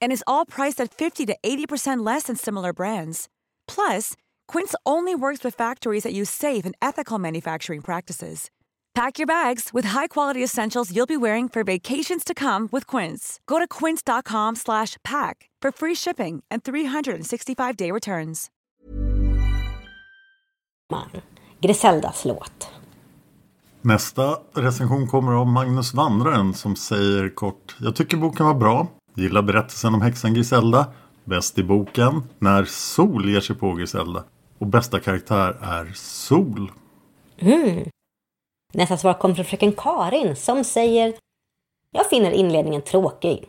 and is all priced at 50 to 80% less than similar brands. Plus, Quince only works with factories that use safe and ethical manufacturing practices. Pack your bags with high-quality essentials you'll be wearing for vacations to come with Quince. Go to quince.com/pack for free shipping and 365-day returns. Man. Griseldas låt. Nästa recension kommer av Magnus Vandraren som säger kort Jag tycker boken var bra. Gillar berättelsen om häxan Griselda. Bäst i boken när Sol ger sig på Griselda. Och bästa karaktär är Sol. Mm. Nästa svar kommer från fröken Karin som säger Jag finner inledningen tråkig.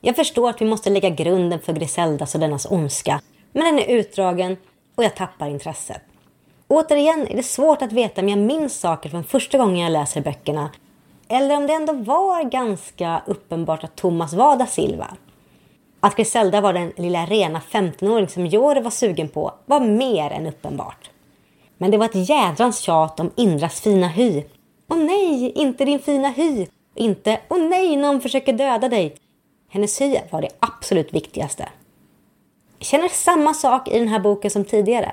Jag förstår att vi måste lägga grunden för Griseldas och dennas ondska. Men den är utdragen och jag tappar intresset. Återigen är det svårt att veta om jag minns saker från första gången jag läser böckerna eller om det ändå var ganska uppenbart att Thomas var da Silva. Att Griselda var den lilla rena 15-åring som Jore var sugen på var mer än uppenbart. Men det var ett jädrans tjat om Indras fina hy. Åh nej, inte din fina hy! Inte åh nej, någon försöker döda dig. Hennes hy var det absolut viktigaste. Jag känner samma sak i den här boken som tidigare.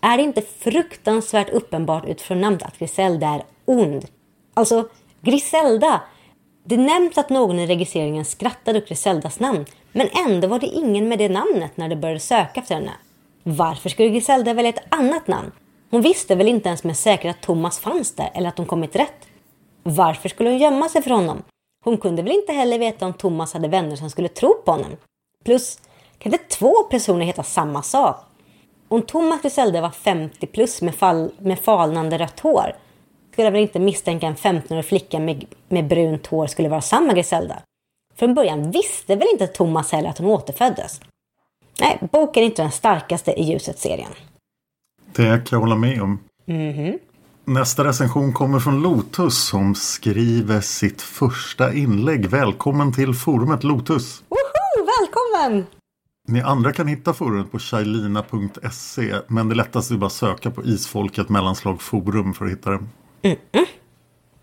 Är det inte fruktansvärt uppenbart utifrån namnet att Griselda är ond? Alltså, Griselda! Det nämns att någon i registreringen skrattade åt Griseldas namn, men ändå var det ingen med det namnet när de började söka efter henne. Varför skulle Griselda välja ett annat namn? Hon visste väl inte ens med säkerhet att Thomas fanns där eller att hon kommit rätt. Varför skulle hon gömma sig för honom? Hon kunde väl inte heller veta om Thomas hade vänner som skulle tro på honom. Plus, kan inte två personer heta samma sak? Om Thomas Griselda var 50 plus med, fall, med falnande rött hår skulle väl inte misstänka en 15-årig flicka med, med brunt hår skulle vara samma Griselda. Från början visste väl inte Thomas heller att hon återföddes. Nej, boken är inte den starkaste i Ljuset-serien. Det kan jag hålla med om. Mm -hmm. Nästa recension kommer från Lotus som skriver sitt första inlägg. Välkommen till forumet Lotus! Woho! Välkommen! Ni andra kan hitta forumet på shailina.se men det lättaste är bara att söka på Isfolket mellanslag forum för att hitta det. Mm -mm.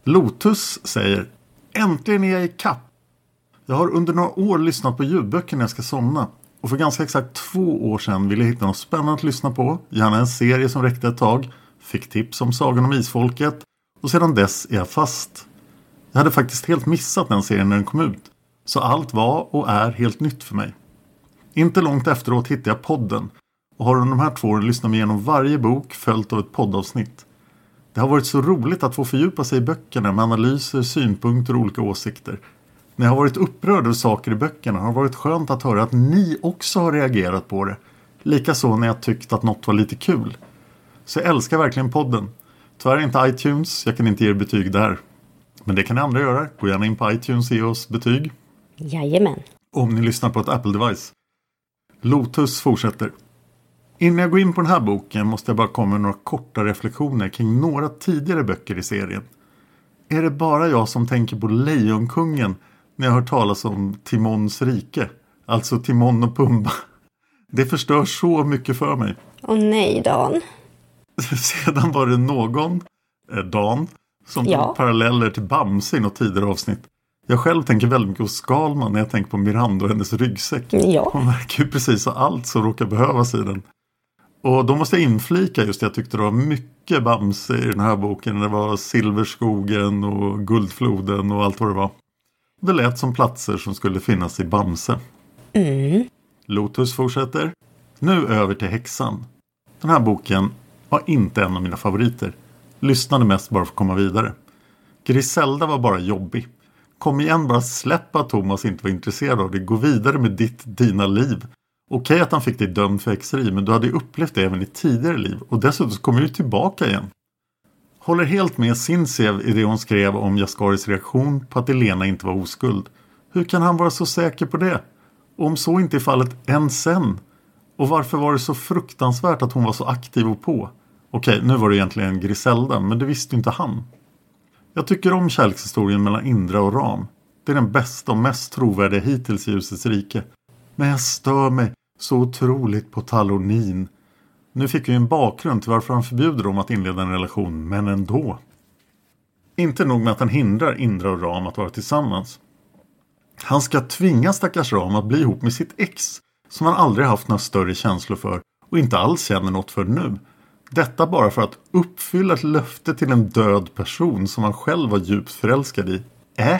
Lotus säger Äntligen är jag i kapp. Jag har under några år lyssnat på ljudböcker när jag ska somna. Och för ganska exakt två år sedan ville jag hitta något spännande att lyssna på. Gärna en serie som räckte ett tag. Fick tips om Sagan om Isfolket. Och sedan dess är jag fast. Jag hade faktiskt helt missat den serien när den kom ut. Så allt var och är helt nytt för mig. Inte långt efteråt hittade jag podden. Och har under de här två åren lyssnat mig igenom varje bok följt av ett poddavsnitt. Det har varit så roligt att få fördjupa sig i böckerna med analyser, synpunkter och olika åsikter. När jag har varit upprörd över saker i böckerna har det varit skönt att höra att ni också har reagerat på det. Likaså när jag tyckt att något var lite kul. Så jag älskar verkligen podden. Tyvärr inte iTunes, jag kan inte ge er betyg där. Men det kan ni andra göra. Gå gärna in på iTunes och ge oss betyg. Jajamän. Om ni lyssnar på ett Apple-device. Lotus fortsätter. Innan jag går in på den här boken måste jag bara komma med några korta reflektioner kring några tidigare böcker i serien. Är det bara jag som tänker på Lejonkungen när jag hör talas om Timons rike? Alltså Timon och Pumba. Det förstör så mycket för mig. Åh nej, Dan. Sedan var det någon, eh, Dan, som Ja. tog paralleller till Bamse i något tidigare avsnitt. Jag själv tänker väldigt mycket på Skalman när jag tänker på Miranda och hennes ryggsäck. Ja. Hon verkar ju precis ha allt som råkar behövas i den. Och då måste jag inflika just det, jag tyckte det var mycket Bamse i den här boken. Det var Silverskogen och Guldfloden och allt vad det var. Det lät som platser som skulle finnas i Bamse. Mm. Lotus fortsätter. Nu över till häxan. Den här boken var inte en av mina favoriter. Lyssnade mest bara för att komma vidare. Griselda var bara jobbig. Kom igen bara släpp att Thomas inte var intresserad av det. Gå vidare med ditt, dina liv. Okej att han fick dig dömd för häxeri men du hade ju upplevt det även i tidigare liv. Och dessutom så kommer du tillbaka igen. Håller helt med Sinsiev i det hon skrev om Jaskaris reaktion på att Elena inte var oskuld. Hur kan han vara så säker på det? Och om så inte är fallet än sen? Och varför var det så fruktansvärt att hon var så aktiv och på? Okej, nu var det egentligen Griselda, men det visste ju inte han. Jag tycker om kärlekshistorien mellan Indra och Ram. Det är den bästa och mest trovärdiga hittills i Ljusets rike. Men jag stör mig så otroligt på Talonin. Nu fick vi en bakgrund till varför han förbjuder dem att inleda en relation, men ändå. Inte nog med att han hindrar Indra och Ram att vara tillsammans. Han ska tvinga stackars Ram att bli ihop med sitt ex som han aldrig haft några större känslor för och inte alls känner något för nu. Detta bara för att uppfylla ett löfte till en död person som han själv var djupt förälskad i. Äh?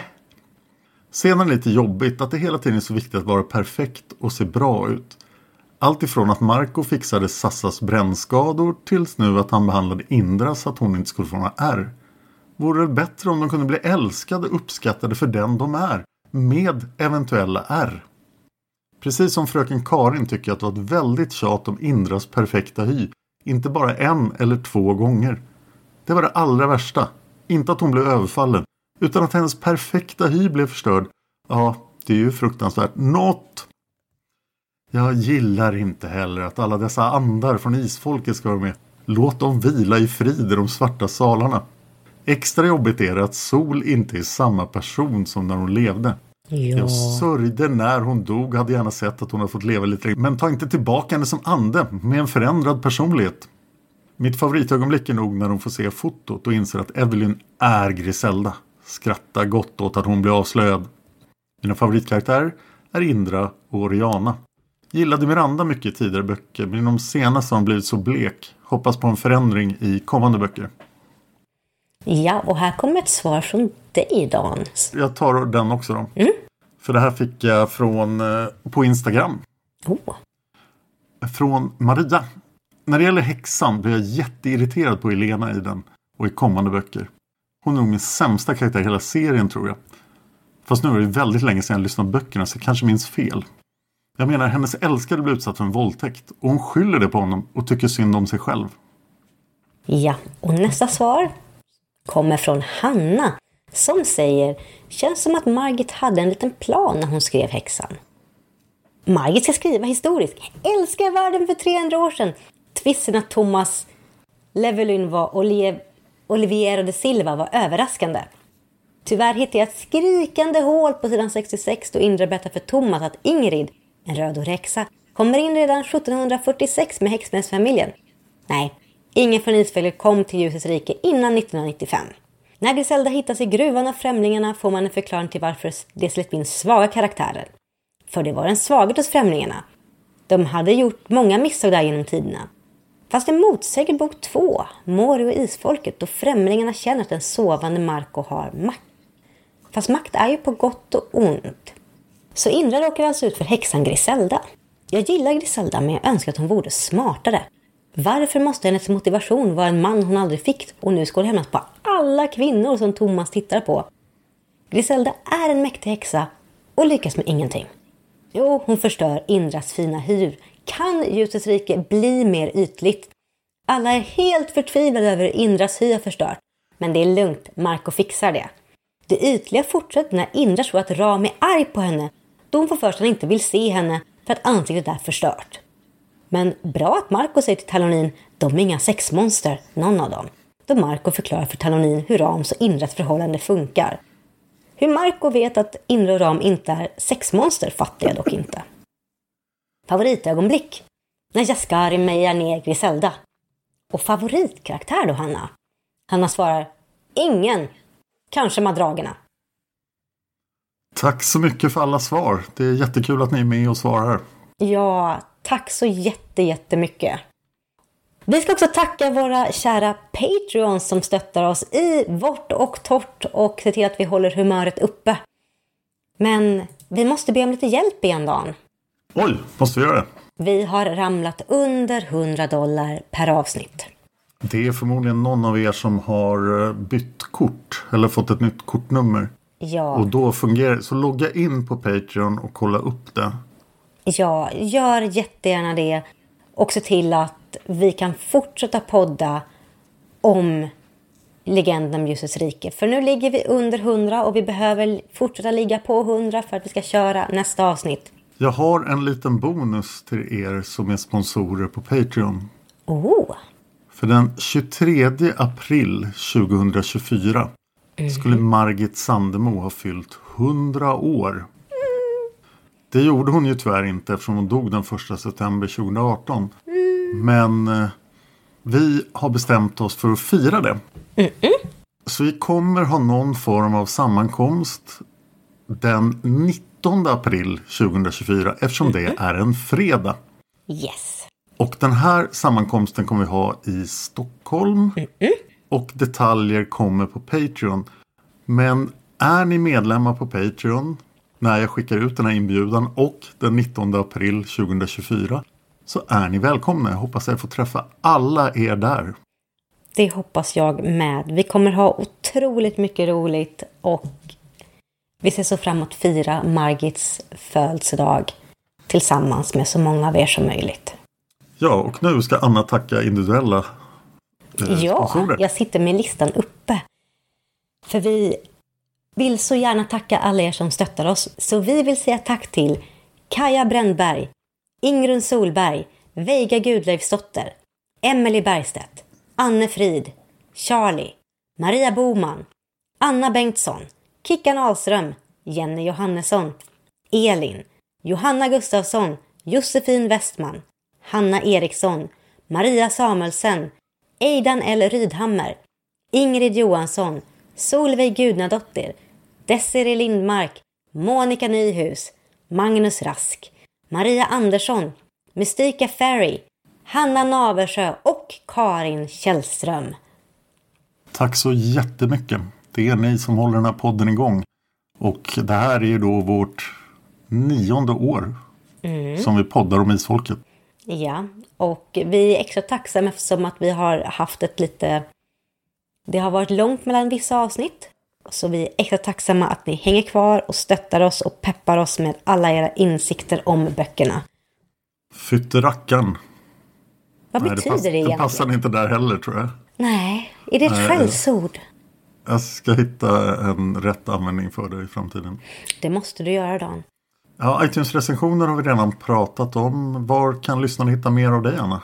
Sen är det lite jobbigt att det hela tiden är så viktigt att vara perfekt och se bra ut. Allt ifrån att Marco fixade Sassas brännskador tills nu att han behandlade Indra så att hon inte skulle få några ärr. Vore det bättre om de kunde bli älskade och uppskattade för den de är, med eventuella ärr. Precis som fröken Karin tycker jag att det var ett väldigt tjat om Indras perfekta hy. Inte bara en eller två gånger. Det var det allra värsta. Inte att hon blev överfallen. Utan att hennes perfekta hy blev förstörd. Ja, det är ju fruktansvärt. Något! Jag gillar inte heller att alla dessa andar från isfolket ska vara med. Låt dem vila i frid i de svarta salarna. Extra jobbigt är det att Sol inte är samma person som när hon levde. Jag sörjde när hon dog, hade gärna sett att hon hade fått leva lite längre. Men ta inte tillbaka henne som ande, med en förändrad personlighet. Mitt favoritögonblick är nog när hon får se fotot och inser att Evelyn är Griselda. Skrattar gott åt att hon blir avslöjad. Mina favoritkaraktärer är Indra och Oriana. Gillade Miranda mycket i tidigare böcker men i de senaste har hon blivit så blek. Hoppas på en förändring i kommande böcker. Ja, och här kommer ett svar från dig, Dan. Jag tar den också då. För det här fick jag från, eh, på Instagram. Oh. Från Maria. När det gäller häxan blir jag jätteirriterad på Elena i den och i kommande böcker. Hon är nog min sämsta karaktär i hela serien tror jag. Fast nu är det väldigt länge sedan jag lyssnade på böckerna så jag kanske minns fel. Jag menar hennes älskade blev utsatt för en våldtäkt och hon skyller det på honom och tycker synd om sig själv. Ja, och nästa svar kommer från Hanna som säger Känns som att Margit hade en liten plan när hon skrev häxan. Margit ska skriva historiskt. Älskar världen för 300 år sedan. Tvisten att Thomas Levelyn var Olivier, Oliviero de Silva var överraskande. Tyvärr hittar jag ett skrikande hål på sidan 66 då Indra berättar för Thomas att Ingrid, en röd häxa, kommer in redan 1746 med häxmästarfamiljen. Nej, ingen från Isfället kom till ljusets rike innan 1995. När Griselda hittas i gruvan av främlingarna får man en förklaring till varför det släppt in svaga karaktärer. För det var en svaghet hos främlingarna. De hade gjort många misstag där genom tiderna. Fast det motsäger bok två, Mori och Isfolket, då främlingarna känner att den sovande Marco har makt. Fast makt är ju på gott och ont. Så Indra råkar alltså ut för häxan Griselda. Jag gillar Griselda men jag önskar att hon vore smartare. Varför måste hennes motivation vara en man hon aldrig fick och nu ska hon hämnas på alla kvinnor som Thomas tittar på? Griselda är en mäktig häxa och lyckas med ingenting. Jo, hon förstör Indras fina hyr. Kan ljusets rike bli mer ytligt? Alla är helt förtvivlade över hur Indras hy har förstört. Men det är lugnt, Marco fixar det. Det ytliga fortsätter när Indra tror att Ram är arg på henne då hon får för sig att han inte vill se henne för att ansiktet är förstört. Men bra att Marco säger till Talonin, de är inga sexmonster, någon av dem. Då Marco förklarar för Talonin hur Rams och Indras förhållande funkar. Hur Marco vet att Indra och Ram inte är sexmonster fattar jag dock inte. Favoritögonblick? När Jaskari mejar ner Griselda. Och favoritkaraktär då, Hanna? Hanna svarar Ingen. Kanske Madragerna. Tack så mycket för alla svar. Det är jättekul att ni är med och svarar. Ja, tack så jätte, jättemycket. Vi ska också tacka våra kära Patreons som stöttar oss i vårt och torrt och ser till att vi håller humöret uppe. Men vi måste be om lite hjälp igen, Dan. Oj, måste vi göra det? Vi har ramlat under 100 dollar per avsnitt. Det är förmodligen någon av er som har eh, bytt kort eller fått ett nytt kortnummer. Ja. Och då fungerar Så logga in på Patreon och kolla upp det. Ja, gör jättegärna det. Och se till att vi kan fortsätta podda om Legenden om ljusets rike. För nu ligger vi under 100 och vi behöver fortsätta ligga på 100 för att vi ska köra nästa avsnitt. Jag har en liten bonus till er som är sponsorer på Patreon. Oh! För den 23 april 2024 skulle Margit Sandemo ha fyllt 100 år. Det gjorde hon ju tyvärr inte eftersom hon dog den 1 september 2018. Men eh, vi har bestämt oss för att fira det. Så vi kommer ha någon form av sammankomst den 19 april 2024 eftersom det är en fredag. Yes! Och den här sammankomsten kommer vi ha i Stockholm. Och detaljer kommer på Patreon. Men är ni medlemmar på Patreon när jag skickar ut den här inbjudan och den 19 april 2024 så är ni välkomna. Jag hoppas jag får träffa alla er där. Det hoppas jag med. Vi kommer ha otroligt mycket roligt och vi ser så fram emot att fira Margits födelsedag tillsammans med så många av er som möjligt. Ja, och nu ska Anna tacka individuella eh, Ja, sponsorer. jag sitter med listan uppe. För vi vill så gärna tacka alla er som stöttar oss. Så vi vill säga tack till Kaja Brännberg, Ingrun Solberg, Veiga Gudleifsdotter, Emelie Bergstedt, Anne Frid, Charlie, Maria Boman, Anna Bengtsson, Kickan Ahlström, Jenny Johannesson, Elin, Johanna Gustafsson, Josefin Westman, Hanna Eriksson, Maria Samuelsen, Eidan L. Rydhammer, Ingrid Johansson, Solveig Gudnadottir, Desiree Lindmark, Monica Nyhus, Magnus Rask, Maria Andersson, Mystika Ferry, Hanna Naversjö och Karin Källström. Tack så jättemycket. Det är ni som håller den här podden igång. Och det här är ju då vårt nionde år som vi poddar om isfolket. Ja, och vi är extra tacksamma eftersom att vi har haft ett lite... Det har varit långt mellan vissa avsnitt. Så vi är extra tacksamma att ni hänger kvar och stöttar oss och peppar oss med alla era insikter om böckerna. Fytterackarn. Vad Nej, betyder pass- det Det egentligen? passar inte där heller tror jag. Nej, är det ett skällsord? Jag ska hitta en rätt användning för det i framtiden. Det måste du göra, Dan. Ja, iTunes-recensioner har vi redan pratat om. Var kan lyssnarna hitta mer av dig, Anna?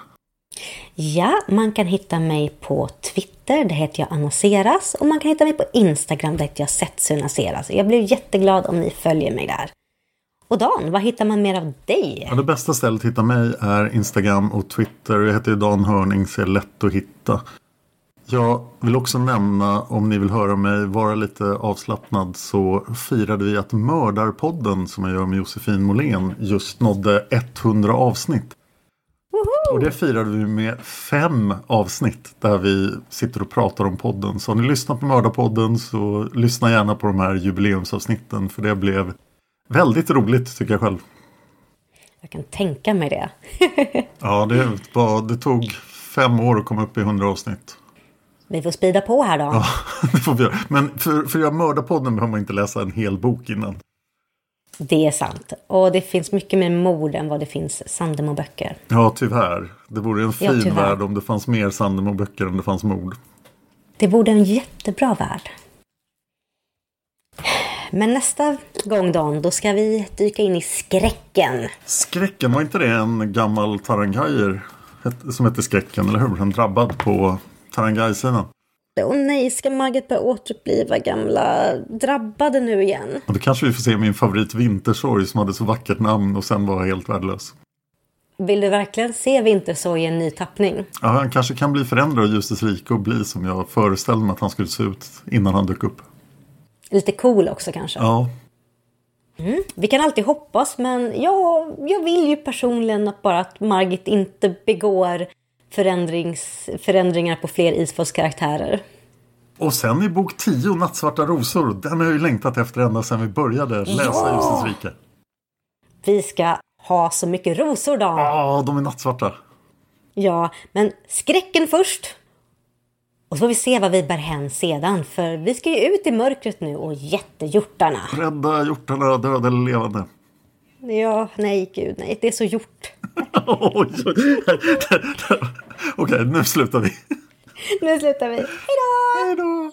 Ja, man kan hitta mig på Twitter, det heter jag Anna Seras. Och man kan hitta mig på Instagram, där heter jag Setsuna Seras. Jag blir jätteglad om ni följer mig där. Och Dan, vad hittar man mer av dig? Ja, det bästa stället att hitta mig är Instagram och Twitter. Jag heter ju Dan Hörning så är lätt att hitta. Jag vill också nämna, om ni vill höra mig vara lite avslappnad, så firade vi att Mördarpodden som jag gör med Josefin Måhlén just nådde 100 avsnitt. Och det firade vi med fem avsnitt där vi sitter och pratar om podden. Så har ni lyssnat på Mördarpodden så lyssna gärna på de här jubileumsavsnitten för det blev väldigt roligt tycker jag själv. Jag kan tänka mig det. Ja, det, var, det tog fem år att komma upp i 100 avsnitt. Vi får spida på här, Dan. Ja, det får vi göra. Men för, för att göra Mördarpodden behöver man inte läsa en hel bok innan. Det är sant. Och det finns mycket mer mord än vad det finns Sandemo-böcker. Ja, tyvärr. Det vore en Ja, fin tyvärr. värld om det fanns mer Sandemo-böcker än det fanns mord. Det vore en jättebra värld. Men nästa gång Dan, då ska vi dyka in i skräcken. Skräcken, var inte det en gammal Tarangajer het- som hette Skräcken, eller hur? En drabbad på Tarangaj-sidan. Åh nej, ska Margit börja återuppliva gamla drabbade nu igen? Och då kanske vi får se min favorit Vintersorg som hade så vackert namn och sen var helt värdelös. Vill du verkligen se Vintersorg i en ny tappning? Ja, han kanske kan bli förändrad av Ljusets rike och bli som jag föreställde mig att han skulle se ut innan han dök upp. Lite cool också kanske? Ja, Mm. Vi kan alltid hoppas, men jag, jag vill ju personligen att bara att Margit inte begår förändringar på fler Isfolks-karaktärer. och sen i bok 10, Nattsvarta rosor, den har jag ju längtat efter ända sedan vi började läsa Ja! Ljusets rike. Vi ska ha så mycket rosor, Dan. Ja, de är nattsvarta. Ja, men skräcken först. Och så får vi se vad vi bär hän sedan, för vi ska ju ut i mörkret nu och jättehjortarna. Rädda hjortarna, döda eller levande. Ja, nej gud, nej, det är så gjort. Okej, nu slutar vi. Nu slutar vi. Hej då! Hej då!